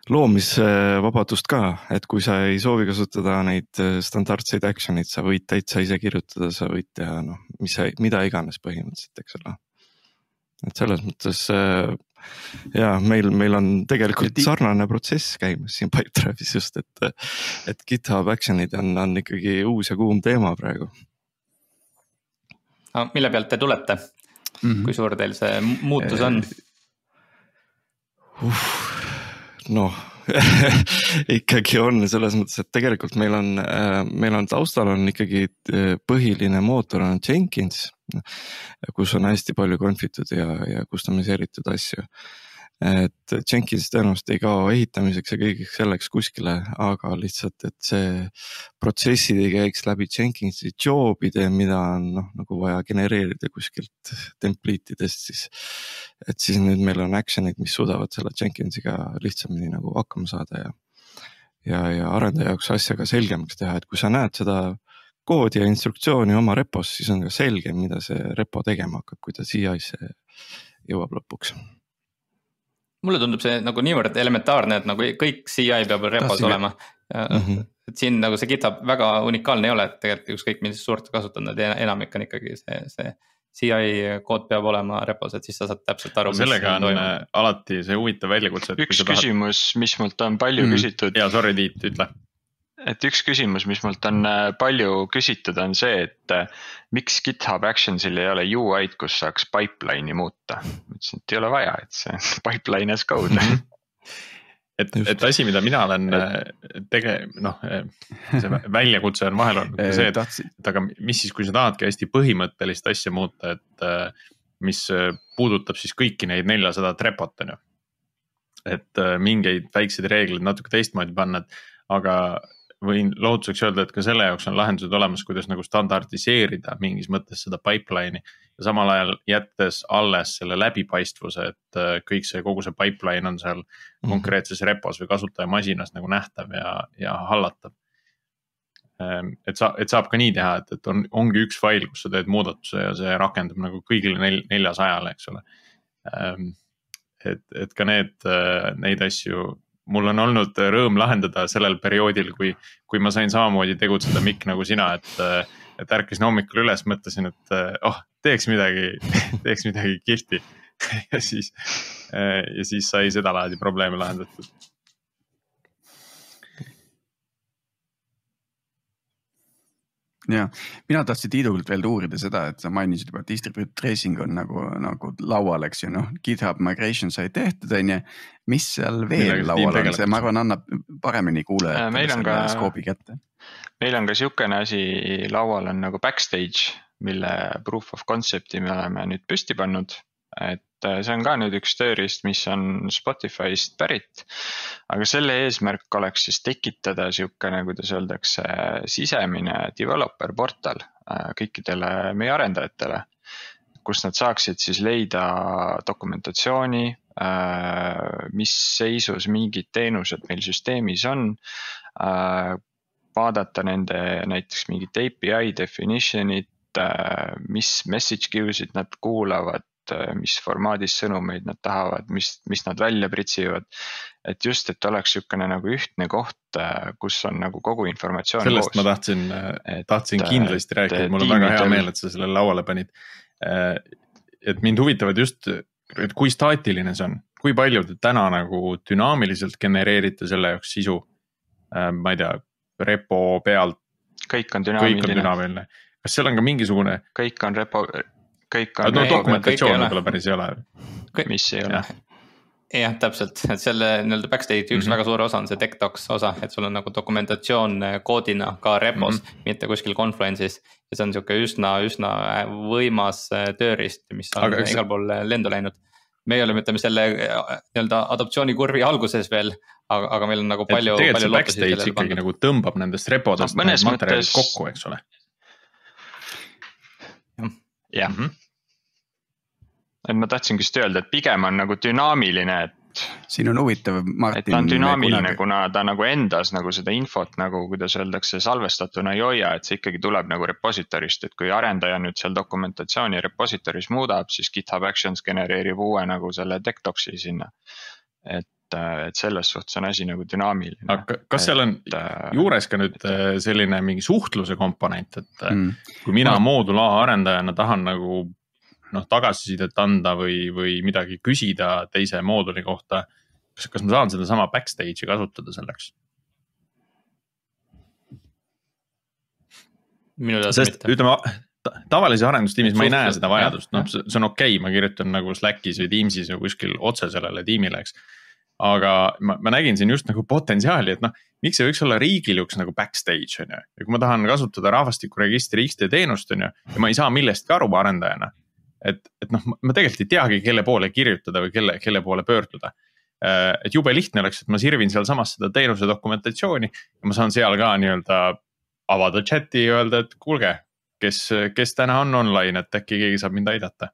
loomisvabadust ka, et kui sa ei soovi kasutada neid äh, standardseid action'id, sa võid täitsa ise kirjutada, sa võid teha noh, mis, mida iganes põhimõtteliselt, eks ole. et selles mõttes äh, ja meil, meil on tegelikult sarnane protsess käimas siin Pipedrive'is just, et, et GitHub Action'id on, on ikkagi uus ja kuum teema praegu. mille pealt te tulete? Mm, -hmm. kui suur teil see muutus on uh,? noh ikkagi on selles mõttes, et tegelikult meil on, äh, meil on taustal on ikkagi äh, põhiline mootor on Jenkins, kus on hästi palju konfitud ja, ja customiseeritud asju et Jenkins tõenäoliselt ei kao ehitamiseks ja kõigeks selleks kuskile, aga lihtsalt, et see protsessid ei käiks läbi Jenkinsi job'ide, mida on noh, nagu vaja genereerida kuskilt template idest, siis. et siis nüüd meil on action'id, mis suudavad selle Jenkinsiga lihtsamini nagu hakkama saada ja. ja, ja arendaja jaoks asja ka selgemaks teha, et kui sa näed seda koodi ja instruktsiooni oma repos, siis on ka selge, mida see repo tegema hakkab, kui ta CI-sse jõuab lõpuks mulle tundub see nagu niivõrd elementaarne, et nagu kõik CI peab repos Tahtsin olema. Mm -hmm. et siin nagu see GitHub väga unikaalne ei ole, et tegelikult ükskõik millist suurt kasutad, nad enamik on ikkagi see, see. CI kood peab olema repos, et siis sa saad täpselt aru. sellega on toimub. Äh, alati see huvitav väljakutse. üks küsimus tahad..., mis mult on palju mm. küsitud. ja sorry, Tiit, ütle et üks küsimus, mis mult on äh, palju küsitud, on see, et äh, miks GitHub Actionsil ei ole UI-d, kus saaks pipeline'i muuta. ma ütlesin, et ei ole vaja, et see on pipeline as code mhm. et, et asi, mida mina olen äh, tege-, noh, see väljakutse on vahel olnud ka see, et, et aga mis siis, kui sa tahadki hästi põhimõttelist asja muuta, et mis puudutab siis kõiki neid neljasadat repot, on ju. et mingeid väikseid reegleid natuke teistmoodi panna, et aga võin lohutuseks öelda, et ka selle jaoks on lahendused olemas, kuidas nagu standardiseerida mingis mõttes seda pipeline'i. ja samal ajal jättes alles selle läbipaistvuse, et äh, kõik see, kogu see pipeline on seal mm -hmm. konkreetses repos või kasutajamasinas nagu nähtav ja, ja hallatav. Ähm, et sa, et saab ka nii teha, et, et on, ongi üks fail, kus sa teed muudatuse ja see rakendub nagu kõigile nel, neljasajale, eks ole. Ähm, et, et ka need, äh, neid asju mul on olnud rõõm lahendada sellel perioodil, kui, kui ma sain samamoodi tegutseda, Mikk, nagu sina, et. et ärkasin hommikul üles, mõtlesin, et oh, teeks midagi, teeks midagi kihvti ja siis, ja siis sai sedalaadi probleeme lahendatud ja mina tahtsin Tiidult veel uurida seda, et sa mainisid juba, et distributed tracing on nagu, nagu laual, eks ju, noh, GitHub migration sai tehtud, on ju. mis seal veel Millega laual on, see, ma arvan, annab paremini kuulajatele äh, selle skoobi kätte. meil on ka sihukene asi laual on nagu backstage, mille proof of concept'i me oleme nüüd püsti pannud et äh, see on ka nüüd üks tööriist, mis on Spotify'st pärit. aga selle eesmärk oleks siis tekitada sihukene, kuidas öeldakse, sisemine developer portal äh, kõikidele meie arendajatele. kus nad saaksid siis leida dokumentatsiooni, äh, mis seisus mingid teenused meil süsteemis on vaadata nende näiteks mingit API definition'it, mis message queue'sid nad kuulavad, mis formaadis sõnumeid nad tahavad, mis, mis nad välja pritsivad. et just, et oleks niisugune nagu ühtne koht, kus on nagu kogu informatsioon sellest koos. ma tahtsin, tahtsin kindlasti et, rääkida, mul on väga hea meel, et sa selle lauale panid. et mind huvitavad just, et kui staatiline see on, kui palju te täna nagu dünaamiliselt genereerite selle jaoks sisu? ma ei tea, repo pealt. kõik on dünaamiline, kas seal on ka mingisugune? kõik on repo, kõik on. no dokumentatsioon võib-olla päris ei ole. mis ei ole? jah, täpselt, et selle nii-öelda backstage'i üks mm -hmm. väga suur osa on see TechDocs osa, et sul on nagu dokumentatsioon äh, koodina ka repos mm, -hmm. mitte kuskil Confluence'is. ja see on sihuke üsna, üsna võimas äh, tööriist, mis on Aga igal pool lendu läinud. meie oleme, ütleme selle nii-öelda adoptsioonikurvi alguses veel, aga, aga meil on nagu palju. tegelikult see backstage ikkagi nagu tõmbab nendest repodest no, materjalid mõttes... kokku, eks ole jah mm. -hmm. et ma tahtsingi just öelda, et pigem on nagu dünaamiline, et. siin on huvitav, Martin. et ta on dünaamiline kuna ta nagu endas nagu seda infot nagu, kuidas öeldakse, salvestatuna ei hoia, et see ikkagi tuleb nagu repositorist, et kui arendaja nüüd seal dokumentatsiooni repositoris muudab, siis GitHub Actions genereerib uue nagu selle TechDocsi sinna. et et selles suhtes on asi nagu dünaamiline. aga kas seal on et, äh, juures ka nüüd äh, selline mingi suhtluse komponent, et äh, mm. kui mina no. moodul A arendajana tahan nagu noh, tagasisidet anda või, või midagi küsida teise mooduli kohta. kas, kas ma saan sedasama backstage'i kasutada selleks? minu teada mitte. ütleme tavalises arendustiimis ma ei näe seda vajadust, noh, see on okei okay,, ma kirjutan nagu Slackis või Teamsis või kuskil otse sellele tiimile, eks aga ma, ma nägin siin just nagu potentsiaali, et noh, miks ei võiks olla riigil üks nagu backstage on ju. ja kui ma tahan kasutada rahvastikuregistri X-tee teenust on ju ja ma ei saa millestki aru arendajana. et, et noh, ma tegelikult ei teagi, kelle poole kirjutada või kelle, kelle poole pöörduda. Äh, et jube lihtne oleks, et ma sirvin sealsamas seda teenuse dokumentatsiooni ja ma saan seal ka nii-öelda avada chat'i ja öelda, et kuulge, kes, kes täna on online, et äkki keegi saab mind aidata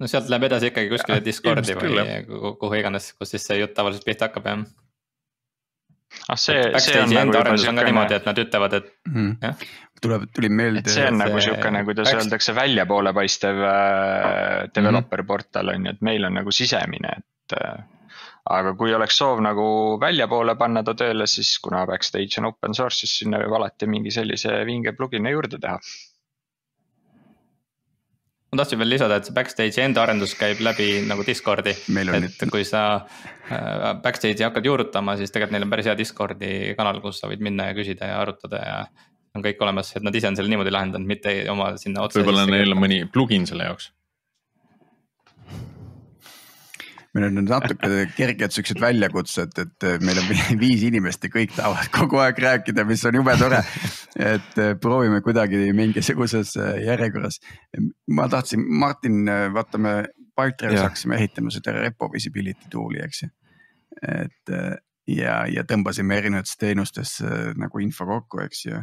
no sealt läheb edasi ikkagi kuskile Discordi või kuhu iganes, kus siis see jutt tavaliselt pihta hakkab, jah ah see, see on nagu juba siukene. niimoodi, et nad ütlevad, et mm. jah. tuleb, tuli meelde. et see on nagu siukene, kuidas back... öeldakse, väljapoole paistev äh, developer mm. portal on ju, et meil on nagu sisemine, et äh,. aga kui oleks soov nagu väljapoole panna ta tööle, siis kuna Backstage on open source, siis sinna võib alati mingi sellise vinge plugin'i juurde teha ma tahtsin veel lisada, et see Backstage'i enda arendus käib läbi nagu Discordi. et nüüd... kui sa äh, Backstage'i hakkad juurutama, siis tegelikult neil on päris hea Discordi kanal, kus sa võid minna ja küsida ja arutada ja. on kõik olemas, et nad ise on selle niimoodi lahendanud, mitte oma sinna otse. võib-olla neil on mõni plugin selle jaoks meil on natuke kerged siuksed väljakutsed, et meil on viis inimest ja kõik tahavad kogu aeg rääkida, mis on jube tore. et eh, proovime kuidagi mingisuguses eh, järjekorras. ma tahtsin, Martin, eh, vaata me Pipedrive'is hakkasime ehitama seda repo visibility tool'i, eks ju. et ja, ja tõmbasime erinevates teenustes nagu info kokku, eks ju.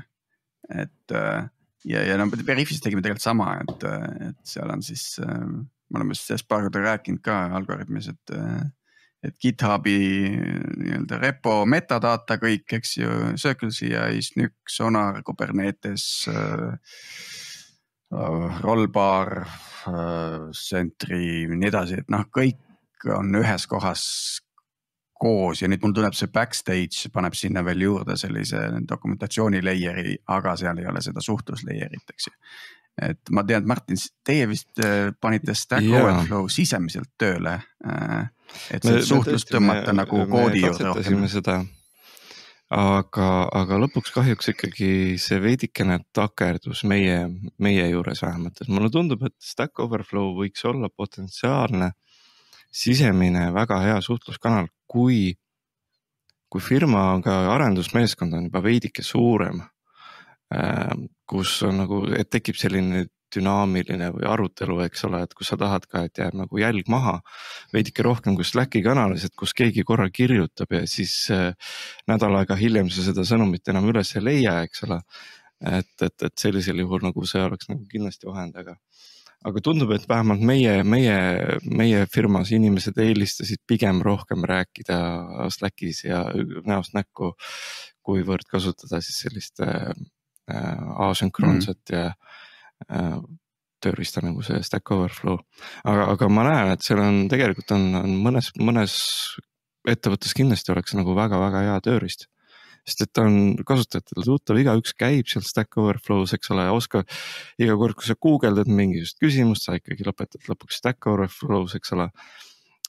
et ja, ja no Veriffis tegime tegelikult sama, et, et seal on siis me oleme sellest paar korda rääkinud ka Algorütmis, et, et GitHubi nii-öelda repo metadata kõik, eks ju, CircleCI, Snyk, Sonar, Kubernetes äh,, Rollbar äh,, Sentry, nii edasi, et noh, kõik on ühes kohas koos ja nüüd mul tuleb see backstage, paneb sinna veel juurde sellise dokumentatsiooni layer'i, aga seal ei ole seda suhtlus layer'it, eks ju et ma tean, Martin, teie vist äh, panite Stack. Overflow sisemiselt tööle. Äh, et see suhtlus tõmmata me, nagu koodi juurde rohkem. seda, aga, aga lõpuks kahjuks ikkagi see veidikene takerdus meie, meie juures vähemalt, et mulle tundub, et Stack Overflow võiks olla potentsiaalne sisemine väga hea suhtluskanal, kui, kui firmaga arendusmeeskond on juba veidike suurem kus on nagu, et tekib selline dünaamiline või arutelu, eks ole, et kus sa tahad ka, et jääb nagu jälg maha. veidike rohkem kui Slacki kanalis, et kus keegi korra kirjutab ja siis äh, nädal aega hiljem sa seda sõnumit enam üles ei leia, eks ole. et, et, et sellisel juhul nagu see oleks nagu kindlasti vahend, aga aga tundub, et vähemalt meie, meie, meie firmas inimesed eelistasid pigem rohkem rääkida Slackis ja näost näkku, kuivõrd kasutada siis sellist äh, asünkroonset mm. ja äh, tööriista nagu see Stack Overflow. aga, aga ma näen, et seal on tegelikult on, on mõnes, mõnes ettevõttes kindlasti oleks nagu väga-väga hea tööriist sest et ta on kasutajatele tuttav, igaüks käib seal Stack Overflow's, eks ole, oskab. iga kord, kui sa guugeldad mingisugust küsimust, sa ikkagi lõpetad lõpuks Stack Overflow's, eks ole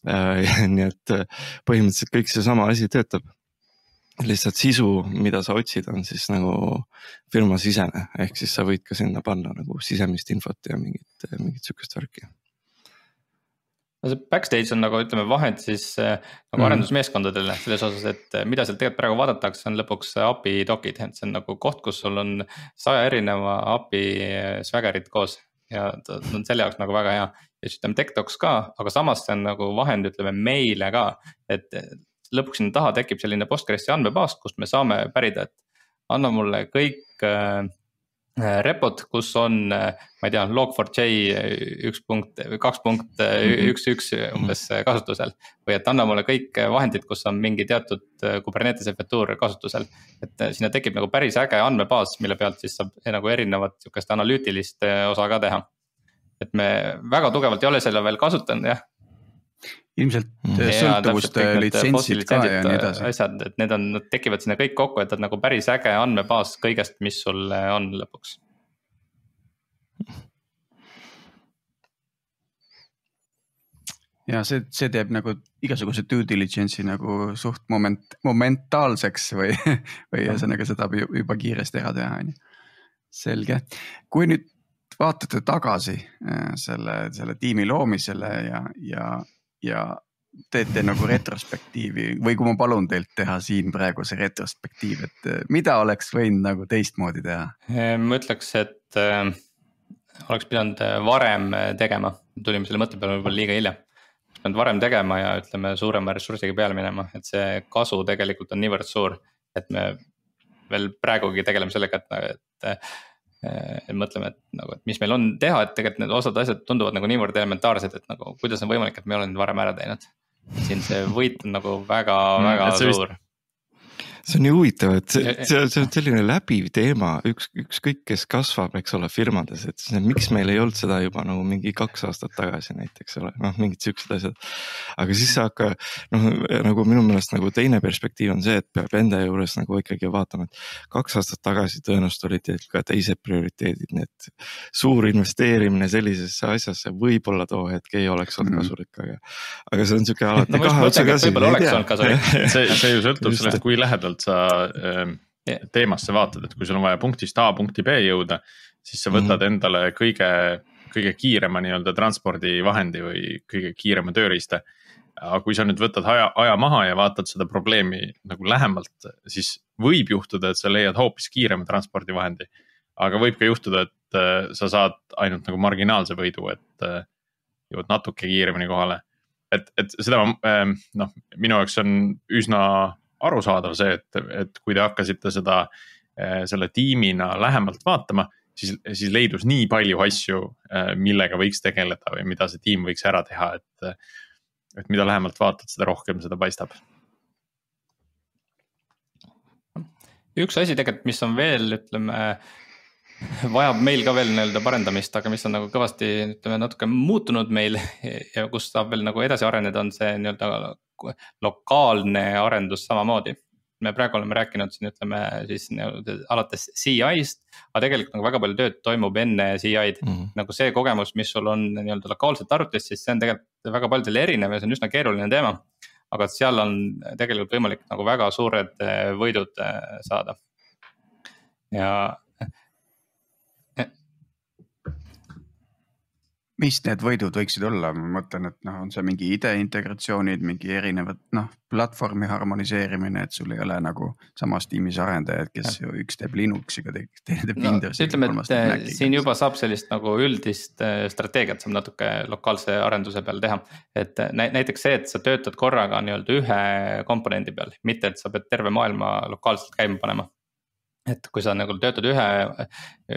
äh,. nii et äh, põhimõtteliselt kõik seesama asi töötab. Lihtsalt sisu, mida sa otsid, on siis nagu firma sisene, ehk siis sa võid ka sinna panna nagu sisemist infot ja mingit, mingit sihukest värki no see backstage on nagu ütleme vahend siis äh, nagu mm. arendusmeeskondadele selles osas, et äh, mida seal tegelikult praegu vaadatakse, on lõpuks API dokid, et see on nagu koht, kus sul on saja erineva API äh, swagger'it koos. ja ta on selle jaoks nagu väga hea ja siis ütleme TechDocs ka, aga samas see on nagu vahend, ütleme meile ka. et lõpuks sinna taha tekib selline Postgresi andmebaas, kust me saame pärida, et anna mulle kõik äh, Äh, repot, kus on, äh, ma ei tea, log4j üks punkt, kaks punkt äh, mhm. üks, üks umbes kasutusel. või et anna mulle kõik vahendid, kus on mingi teatud Kubernetese fetuur kasutusel. et sinna tekib nagu päris äge andmebaas, mille pealt siis saab nagu erinevat sihukest analüütilist osa ka teha. et me väga tugevalt ei ole selle veel kasutanud jah, ilmselt mm. sõltuvuste litsentsid ka ja nii edasi. asjad, et need on, nad tekivad sinna kõik kokku, et on nagu päris äge andmebaas kõigest, mis sul on lõpuks. ja see, see teeb nagu igasuguse due diligence'i nagu suht moment, momentaalseks või, või ühesõnaga seda juba kiiresti ära teha, on ju. selge, kui nüüd vaatate tagasi äh, selle, selle tiimi loomisele ja, ja ja teete nagu retrospektiivi või kui ma palun teilt teha siin praegu see retrospektiiv, et eh, mida oleks võinud nagu teistmoodi teha? Eh, ma ütleks, et äh, oleks pidanud varem tegema, tulime selle mõtte peale võib-olla liiga hilja. pidanud varem tegema ja ütleme suurema ressursiga peale minema, et see kasu tegelikult on niivõrd suur, et me veel praegugi tegeleme sellega, et et mõtleme, et nagu, et mis meil on teha, et tegelikult need osad asjad tunduvad nagu niivõrd elementaarsed, et nagu kuidas on võimalik, et me ei ole neid varem ära teinud. siin see võit on nagu väga mm,, väga suur see on nii huvitav, et see, see, see on selline läbiv teema, üks, ükskõik, kes kasvab, eks ole, firmades, et see, miks meil ei olnud seda juba nagu mingi kaks aastat tagasi näiteks ole, noh, mingid siuksed asjad. aga siis sa hakka, noh nagu minu meelest nagu teine perspektiiv on see, et peab enda juures nagu ikkagi vaatama, et kaks aastat tagasi tõenäoliselt olid teil ka teised prioriteedid, nii et suur investeerimine sellisesse asjasse võib-olla too hetk ei oleks olnud -hmm. kasulik, aga, aga see on sihuke alati no, kahe otsaga asi. võib-olla oleks olnud kasulik see, see ju sõltub sellest, kui lähedalt täpselt sa äh, teemasse vaatad, et kui sul on vaja punktist A punkti B jõuda, siis sa võtad mm -hmm. endale kõige, kõige kiirema nii-öelda transpordivahendi või kõige kiirema tööriista. aga kui sa nüüd võtad aja, aja maha ja vaatad seda probleemi nagu lähemalt, siis võib juhtuda, et sa leiad hoopis kiirema transpordivahendi. aga võib ka juhtuda, et äh, sa saad ainult nagu marginaalse võidu, et äh, jõuad natuke kiiremini kohale et, et seda äh, noh, minu jaoks on üsna arusaadav see, et, et kui te hakkasite seda, eh, selle tiimina lähemalt vaatama, siis, siis leidus nii palju asju, eh, millega võiks tegeleda või mida see tiim võiks ära teha, et. et mida lähemalt vaatad, seda rohkem seda paistab. üks asi tegelikult, mis on veel, ütleme vajab meil ka veel nii-öelda parendamist, aga mis on nagu kõvasti, ütleme natuke muutunud meil ja kus saab veel nagu edasi areneda, on see nii-öelda lokaalne arendus samamoodi. me praegu oleme rääkinud siin ütleme siis alates CI-st, aga tegelikult nagu väga palju tööd toimub enne CI-d mm. -hmm. nagu see kogemus, mis sul on nii-öelda lokaalselt arvutis, siis see on tegelikult väga paljudel erinev ja see on üsna keeruline teema. aga seal on tegelikult võimalik nagu väga suured võidud eh, saada. ja mis need võidud võiksid olla, ma mõtlen, et noh, on see mingi IDE integratsioonid, mingi erinevad noh, platvormi harmoniseerimine, et sul ei ole nagu samas tiimis arendajad, kes ju üks teeb Linuxiga, teine teeb no, Windowsiga. ütleme, et äh, siin juba saab sellist nagu üldist äh, strateegiat saab natuke lokaalse arenduse peal teha. et äh, näiteks see, et sa töötad korraga nii-öelda ühe komponendi peal, mitte et sa pead terve maailma lokaalselt käima panema et kui sa nagu töötad ühe,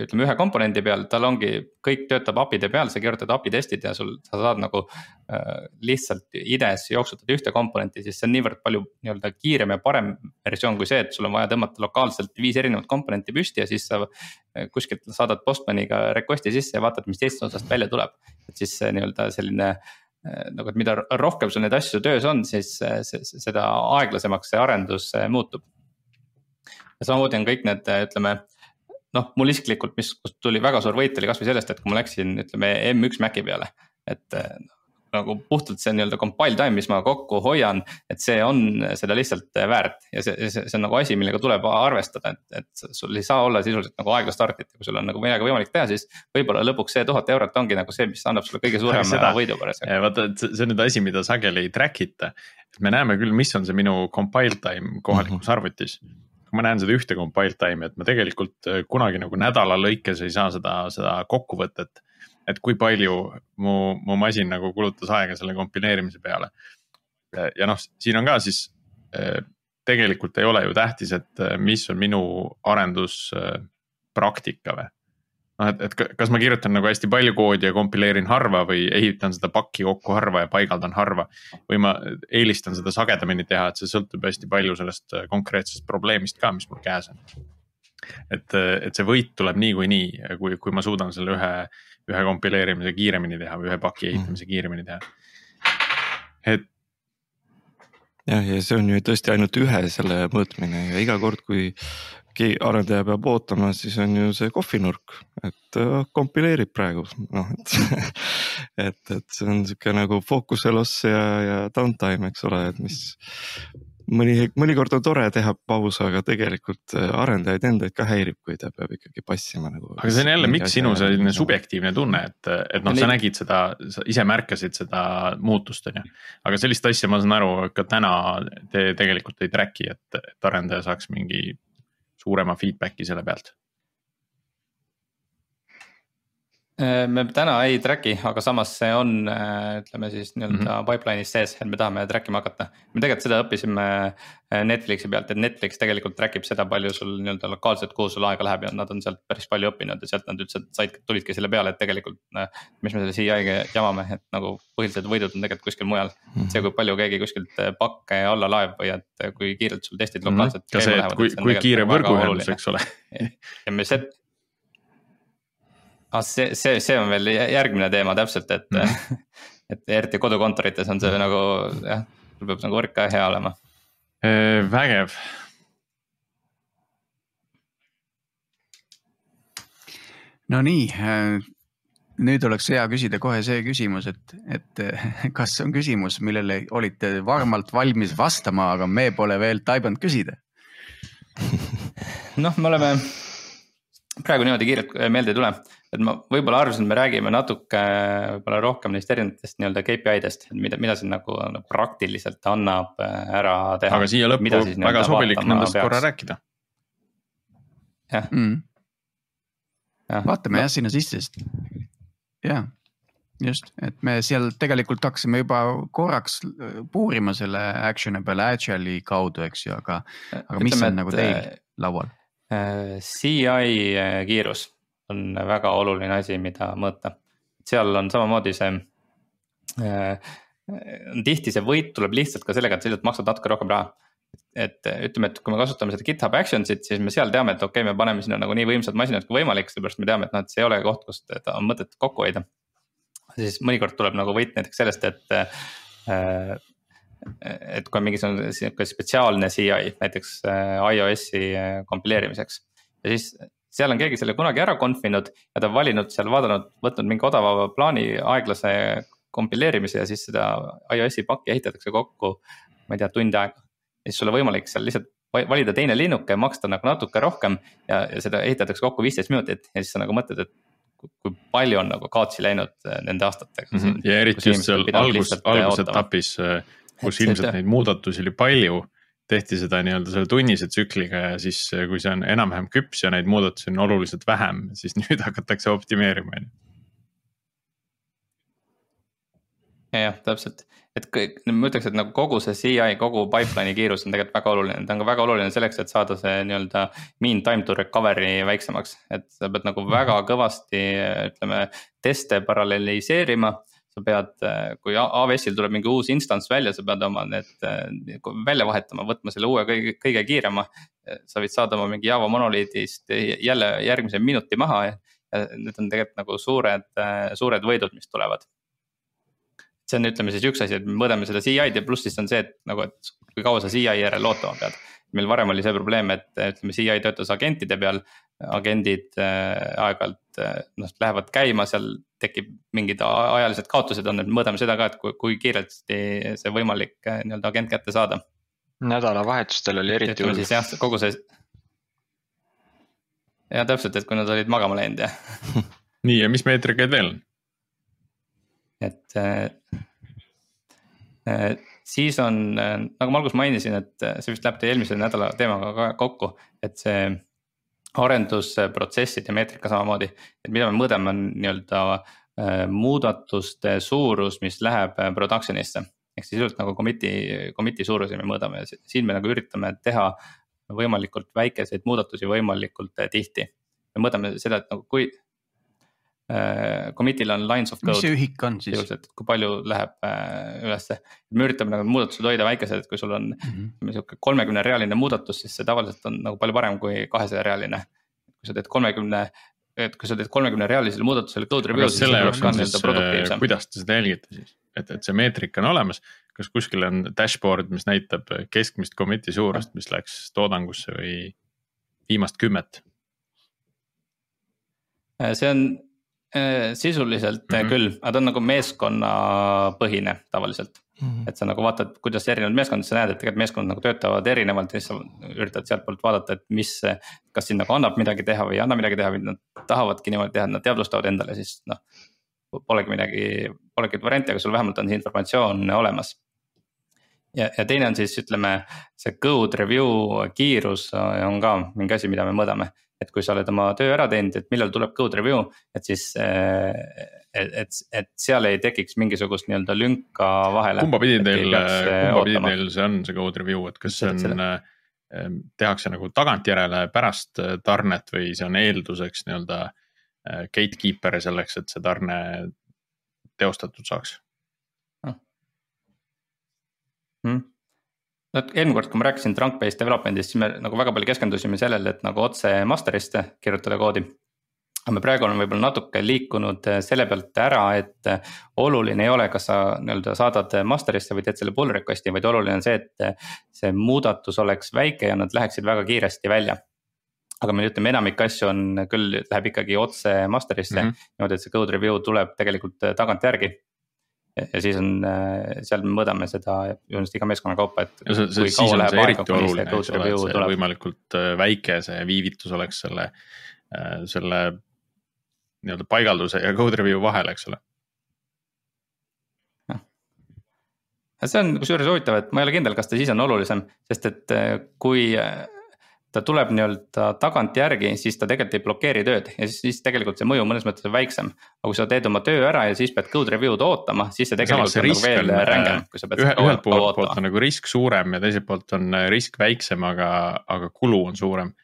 ütleme ühe komponendi peal, tal ongi, kõik töötab API-de peal, sa kirjutad API testid ja sul, sa saad nagu äh,. lihtsalt IDE-s jooksutada ühte komponenti, siis see on niivõrd palju nii-öelda kiirem ja parem versioon kui see, et sul on vaja tõmmata lokaalselt viis erinevat komponenti püsti ja siis sa. Äh, kuskilt saadad Postmaniga request'i sisse ja vaatad, mis teisest otsast välja tuleb, et siis nii-öelda selline äh, nagu, et mida rohkem sul neid asju töös on, siis äh, seda aeglasemaks see arendus muutub ja samamoodi on kõik need, ütleme noh, mul isiklikult, mis, kust tuli väga suur võit, oli kasvõi sellest, et kui ma läksin, ütleme M1 Maci peale, et nagu puhtalt see nii-öelda compile time, mis ma kokku hoian, et see on seda lihtsalt väärt ja see, see, see on nagu asi, millega tuleb arvestada, et, et sul ei saa olla sisuliselt nagu aeglast start'it ja kui sul on nagu midagi võimalik teha, siis. võib-olla lõpuks see tuhat eurot ongi nagu see, mis annab sulle kõige suurema võidu parasjagu. vaata, et see on nüüd asi, mida sageli ei track ita. me näeme küll, mis on see minu compile time kohalikus mm -hmm. arvutis ma näen seda ühte compile time'i, et ma tegelikult äh, kunagi nagu nädala lõikes ei saa seda, seda kokkuvõtet. et kui palju mu, mu masin nagu kulutas aega selle kompileerimise peale. ja noh, siin on ka siis äh, tegelikult ei ole ju tähtis, et äh, mis on minu arenduspraktika või noh, et, et kas ma kirjutan nagu hästi palju koodi ja kompileerin harva või ehitan seda pakki kokku harva ja paigaldan harva. või ma eelistan seda sagedamini teha, et see sõltub hästi palju sellest äh, konkreetsest probleemist ka, mis mul käes on. et, äh, et see võit tuleb niikuinii, kui, kui ma suudan selle ühe, ühe kompileerimise kiiremini teha või ühe paki mhm. ehitamise kiiremini teha. et jah, ja see on ju tõesti ainult ühe selle mõõtmine ja iga kord, kui arendaja peab ootama, siis on ju see kohvinurk, et äh, kompileerib praegu noh, et et, et see on sihuke nagu focus'e loss ja, ja downtime, eks ole, et mis. mõni, mõnikord on tore teha paus, aga tegelikult äh, arendajaid endaid ka häirib, kui ta peab ikkagi passima nagu. aga see on jälle, miks sinu selline subjektiivne tunne, et, et noh, sa nägid seda, sa ise märkasid seda muutust, on ju. aga sellist asja ma saan aru, ka täna te tegelikult ei track'i, et, et arendaja saaks mingi suurema feedback'i selle pealt? Äh, me täna ei track'i, aga samas see on, äh, ütleme siis nii-öelda mm -hmm. pipeline'is sees, et me tahame track ima hakata. me tegelikult seda õppisime äh, Netflixi pealt, et Netflix tegelikult track ib seda, palju sul nii-öelda lokaalselt, kuhu sul aega läheb ja nad on sealt päris palju õppinud ja sealt nad ütlesid, said, tulidki selle peale, et tegelikult. mis me selle CI-ga jamame, et nagu põhilised võidud on tegelikult kuskil mujal mm. -hmm. see, kui palju keegi kuskilt pakke alla laeb või et kui kiirelt sul testid mhm. lokaalselt mm. -hmm. ka see, et kui, kui kiire võrguühendus, eks ole ja me set-, ah see, see, see on veel järgmine teema täpselt, et mm., et eriti kodukontorites on see nagu jah, sul peab nagu võrk ka hea olema. vägev. Nonii, äh, nüüd oleks hea küsida kohe see küsimus, et, et kas on küsimus, millele olite varmalt valmis vastama, aga me pole veel taibanud küsida? noh, me oleme praegu niimoodi kiirelt meelde ei tule, et ma võib-olla arvasin, et me räägime natuke võib-olla rohkem neist erinevatest nii-öelda KPI dest, et mida, mida siin nagu praktiliselt annab äh, ära teha. aga siia lõppu siis, väga sobilik nendest peaks. korra rääkida. jah mm.. vaatame no. jah sinna sisse, sest jah, just, et me seal tegelikult hakkasime juba korraks äh, puurima selle actionable agile'i kaudu, eks ju, aga, aga mis Ütleme, on nagu teil äh, laual? CI äh, kiirus on väga oluline asi, mida mõõta. seal on samamoodi see äh, tihti see võit tuleb lihtsalt ka sellega, et sa lihtsalt maksad natuke rohkem raha. et ütleme, et kui me kasutame seda GitHub Actions'it, siis me seal teame, et okei okay,, me paneme sinna nagu nii võimsad masinad kui võimalik, sellepärast me teame, et noh, et see ei ole koht, kust on mõtet kokku hoida. siis mõnikord tuleb nagu võit näiteks sellest, et äh, et kui on mingisugune sihuke spetsiaalne CI näiteks äh, iOS-i äh, kompileerimiseks. ja siis seal on keegi selle kunagi ära conf'i inud ja ta on valinud seal, vaadanud, võtnud mingi odava plaani aeglase kompileerimise ja siis seda iOS-i pakki ehitatakse kokku, ma ei tea, tund aega. ja siis sul on võimalik seal lihtsalt valida teine linnuke, maksta nagu natuke rohkem ja, ja seda ehitatakse kokku viisteist minutit ja siis sa nagu mõtled, et kui palju on nagu kaotsi läinud nende aastatega mm. -hmm. ja eriti just seal algus, algusetapis, kus et ilmselt neid muudatusi oli palju tehti seda nii-öelda selle tunnise tsükliga ja siis, kui see on enam-vähem küps ja neid muudatusi on oluliselt vähem, siis nüüd hakatakse optimeerima, on ju. jah, täpselt, et kõik, ma ütleks, et nagu kogu see CI, kogu pipeline'i kiirus on tegelikult väga oluline, ta on ka väga oluline selleks, et saada see nii-öelda mean time to recovery väiksemaks. et sa pead nagu väga kõvasti, ütleme, teste paralleliseerima sa pead, kui AWS-il tuleb mingi uus instants välja, sa pead oma need välja vahetama, võtma selle uue kõige, kõige kiirema. sa võid saada oma mingi Java monoliidist jälle järgmise minuti maha ja need on tegelikult nagu suured, suured võidud, mis tulevad. see on, ütleme siis üks asi, et me mõõdame seda CI-d ja pluss siis on see, et nagu, et kui kaua sa CI järel ootama pead meil varem oli see probleem, et ütleme, CI töötas agentide peal, agendid äh, aeg-ajalt äh, noh, lähevad käima, seal tekib mingid ajalised kaotused on, et mõõdame seda ka, et kui, kui kiiresti see võimalik äh, nii-öelda agent kätte saada. nädalavahetustel oli eriti hull. siis jah, kogu see. ja täpselt, et kui nad olid magama läinud ja nii ja mis meetrikaid veel on? et äh, siis on, nagu ma alguses mainisin, et see vist läheb teie eelmise nädala teemaga ka kokku, et see arendusprotsessid ja meetrika samamoodi, et mida me mõõdame, on nii-öelda äh, muudatuste suurus, mis läheb äh, production'isse. ehk sisuliselt nagu commit'i, commit'i suurusi me mõõdame ja siin me nagu üritame teha võimalikult väikeseid muudatusi võimalikult äh, tihti. me mõõdame seda, et nagu kui Äh, commit'il on lines of code. mis see ühik on siis? sisuliselt, kui palju läheb äh, ülesse, me üritame nagu muudatused hoida väikesed, et kui sul on mm -hmm. sihuke kolmekümne realine muudatus, siis see tavaliselt on nagu palju parem kui kahesaja realine. kui sa teed kolmekümne, et kui sa teed kolmekümne realisele muudatusele code review. selle jaoks on siis, äh, kuidas te seda jälgite siis, et, et see meetrika on olemas, kas kuskil on dashboard, mis näitab keskmist commit'i suurust, mis läks toodangusse või viimast kümmet? see on Äh, sisuliselt mm -hmm. küll, aga ta on nagu meeskonnapõhine tavaliselt mm. -hmm. et sa nagu vaatad, kuidas erinevad meeskonnad, sa näed, et tegelikult meeskonnad nagu töötavad erinevalt ja siis sa üritad sealtpoolt vaadata, et mis. kas siin nagu annab midagi teha või ei anna midagi teha või nad tahavadki niimoodi teha, et nad teadvustavad endale, siis noh. Polegi midagi, polegi varianti, aga sul vähemalt on see informatsioon olemas. ja, ja teine on siis ütleme, see code review kiirus on ka mingi asi, mida me mõõdame et kui sa oled oma töö ära teinud, et millal tuleb code review, et siis. Eh, et, et, et seal ei tekiks mingisugust nii-öelda lünka vahele. kumba pidi teil, eh, kumba pidi teil see on, see code review, et kas see on, eh, tehakse nagu tagantjärele pärast tarnet või see on eelduseks nii-öelda gatekeeper selleks, et see tarne teostatud saaks hmm.? No eelmine kord, kui ma rääkisin trunk-based development'ist, siis me nagu väga palju keskendusime sellele, et nagu otse master'isse kirjutada koodi. aga me praegu oleme võib-olla natuke liikunud äh, selle pealt ära, et äh, oluline ei ole, kas sa nii-öelda saadad master'isse või teed selle pull request'i, vaid oluline on see, et äh, see muudatus oleks väike ja nad läheksid väga kiiresti välja aga me ütleme, enamik asju on küll, läheb ikkagi otse master'isse mm -hmm. niimoodi, et see code review tuleb tegelikult tagantjärgi ja siis on, äh, seal me mõõdame seda põhimõtteliselt iga meeskonna kaupa, et. siis on see eriti oluline, eks ole, et see tuleb. võimalikult äh, väike see viivitus oleks selle, äh, selle nii-öelda paigalduse ja code review vahel, eks ole. see on kusjuures huvitav, et ma ei ole kindel, kas ta siis on olulisem, sest et kui ta tuleb nii-öelda tagantjärgi, siis ta tegelikult ei blokeeri tööd ja siis, siis tegelikult see mõju mõnes mõttes on väiksem. aga kui sa teed oma töö ära ja siis pead code review'd ootama, siis see tegelikult see on nagu veel on, rängem, kui sa pead. ühe, ühelt poolt, poolt on nagu risk suurem ja teiselt poolt on äh, risk väiksem, aga, aga kulu on suurem.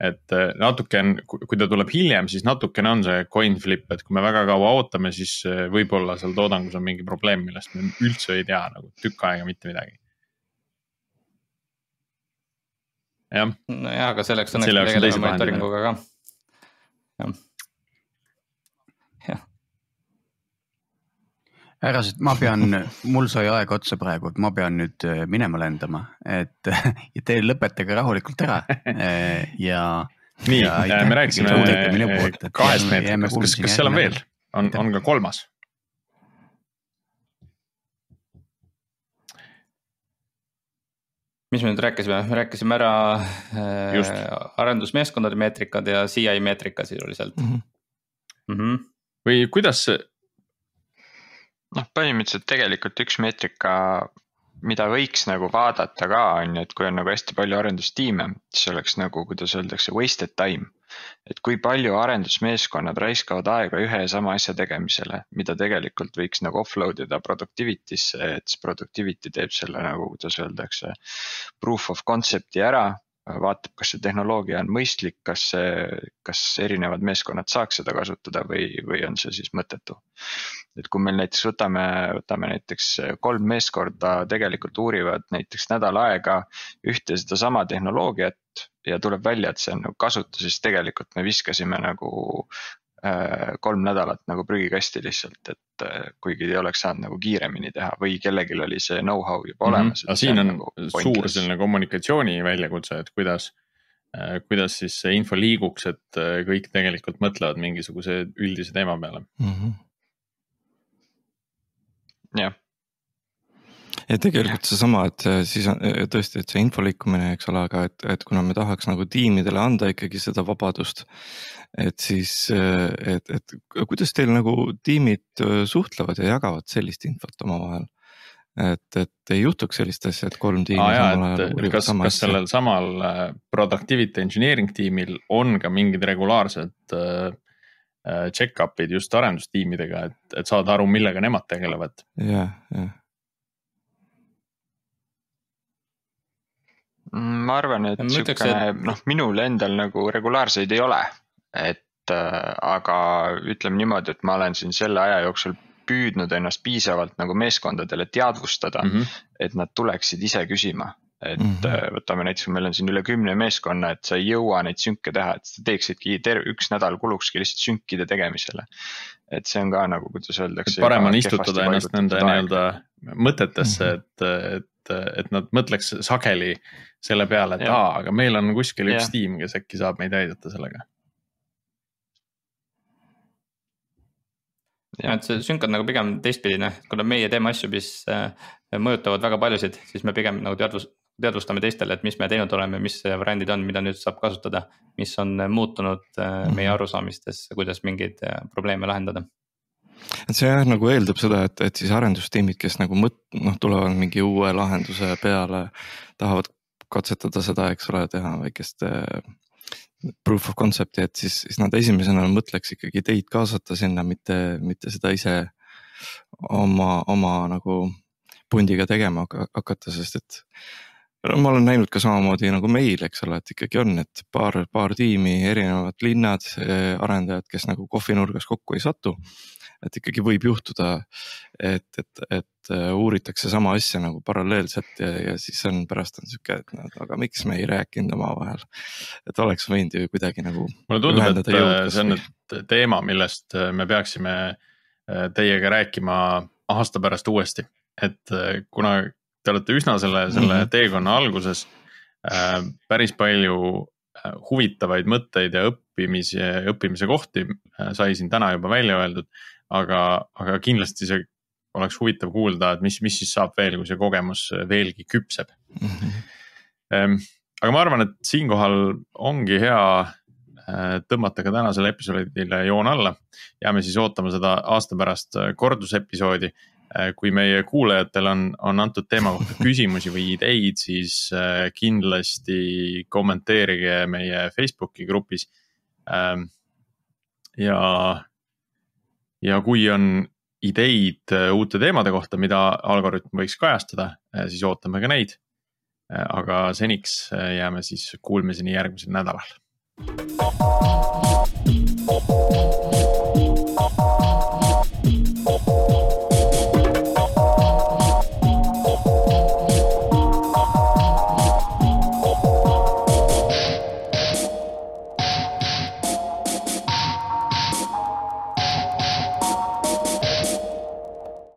et äh, natuke on, kui ta tuleb hiljem, siis natukene on see coin flip, et kui me väga kaua ootame, siis äh, võib-olla seal toodangus on mingi probleem, millest me üldse ei tea nagu tükk aega mitte midagi jah. nojah, aga selleks õnneks me tegeleme monitooringuga ka, jah. jah. härrased, ma pean, mul sai aeg otsa praegu, et ma pean nüüd äh, minema lendama, et ja te lõpetage rahulikult ära äh, ja. nii, me rääkisime kahest meetrikast, kas, kas seal on veel, on, on ka kolmas? Mis me nüüd rääkisime, me rääkisime ära äh, arendusmeeskondade meetrikad ja CI meetrika sisuliselt mm. -hmm. mm. -hmm. või kuidas see? noh, põhimõtteliselt tegelikult üks meetrika, mida võiks nagu vaadata ka on ju, et kui on nagu hästi palju arendustiime, siis oleks nagu, kuidas öeldakse, wasted time. et kui palju arendusmeeskonnad raiskavad aega ühe ja sama asja tegemisele, mida tegelikult võiks nagu offload ida productivity'sse, et siis productivity teeb selle nagu, kuidas öeldakse. Proof of concept'i ära vaatab, kas see tehnoloogia on mõistlik, kas see, kas erinevad meeskonnad saaks seda kasutada või, või on see siis mõttetu. et kui meil näiteks võtame, võtame näiteks kolm meeskonda tegelikult uurivad näiteks nädal aega ühte sedasama tehnoloogiat ja tuleb välja, et see on nagu kasutus, siis tegelikult me viskasime nagu kolm nädalat nagu prügikasti lihtsalt, et äh, kuigi ei oleks saanud nagu kiiremini teha või kellelgi oli see know-how juba mhm. olemas mm. -hmm. aga siin on nagu suur selline kommunikatsiooni väljakutse, et kuidas, äh, kuidas siis see info liiguks, et kõik tegelikult mõtlevad mingisuguse üldise teema peale mm. -hmm. jah ja tegelikult seesama, et siis on tõesti, et see info liikumine, eks ole, aga et, et kuna me tahaks nagu tiimidele anda ikkagi seda vabadust et siis, äh, et, et kuidas teil nagu tiimid äh, suhtlevad ja jagavad sellist infot omavahel? et, et ei juhtuks sellist asja, et kolm tiimi ah, samal ajal uurivad kas, sama asja. kas sellel samal äh, productivity engineering tiimil on ka mingid regulaarsed uh, check-up'id just arendustiimidega, et, et saada aru, millega nemad tegelevad? jah, jah ma arvan, et sihukene et... noh, minul endal nagu regulaarseid ei ole, et äh, aga ütleme niimoodi, et ma olen siin selle aja jooksul püüdnud ennast piisavalt nagu meeskondadele teadvustada mm, -hmm. et nad tuleksid ise küsima. et mm -hmm. võtame näiteks, kui meil on siin üle kümne meeskonna, et sa ei jõua neid sünke teha, et sa teeksidki terve, üks nädal kulukski lihtsalt sünkide tegemisele. et see on ka nagu, kuidas öeldakse. parem on istutada ennast nende nii-öelda mõtetesse mm, -hmm. et, et, et nad mõtleks sageli selle peale, et aa, aga meil on kuskil üks ja. tiim, kes äkki saab meid aidata sellega ja et see sünk on nagu pigem teistpidine, kuna meie teeme asju, mis äh, mõjutavad väga paljusid, siis me pigem nagu teadvus, teadvustame teistele, et mis me teinud oleme, mis variandid on, mida nüüd saab kasutada. mis on muutunud äh, meie mhm. arusaamistes, kuidas mingeid äh, probleeme lahendada et see jah nagu eeldab seda, et, et siis arendustiimid, kes nagu mõt-, noh, tulevad mingi uue lahenduse peale, tahavad katsetada seda, eks ole, teha väikest proof of concept'i, et siis, siis nad esimesena mõtleks ikkagi teid kaasata sinna, mitte, mitte seda ise oma, oma nagu pundiga tegema hakata, sest et ma olen näinud ka samamoodi nagu meil, eks ole, et ikkagi on, et paar, paar tiimi, erinevad linnad, arendajad, kes nagu kohvinurgas kokku ei satu et ikkagi võib juhtuda, et, et, et äh, uuritakse sama asja nagu paralleelselt ja, ja siis on pärast on sihuke, et no aga miks me ei rääkinud omavahel. et oleks võinud ju kuidagi nagu. mulle tundub, et äh, see on nüüd teema, millest äh, me peaksime teiega rääkima aasta pärast uuesti, et kuna te olete üsna selle, selle mm -hmm. teekonna alguses päris palju huvitavaid mõtteid ja õppimise, õppimise kohti sai siin täna juba välja öeldud aga, aga kindlasti see oleks huvitav kuulda, et mis, mis siis saab veel, kui see kogemus veelgi küpseb mm. -hmm. aga ma arvan, et siinkohal ongi hea äh, tõmmata ka tänasele episoodile joon alla. jääme siis ootama seda aasta pärast äh, kordusepisoodi. Äh, kui meie kuulajatel on, on antud teema kohta küsimusi või ideid, siis kindlasti kommenteerige meie Facebooki grupis. ja ja kui on ideid äh, uute teemade kohta, mida Algorütm võiks kajastada, äh, siis ootame ka neid. Äh, aga seniks jääme siis kuulmiseni järgmisel nädalal.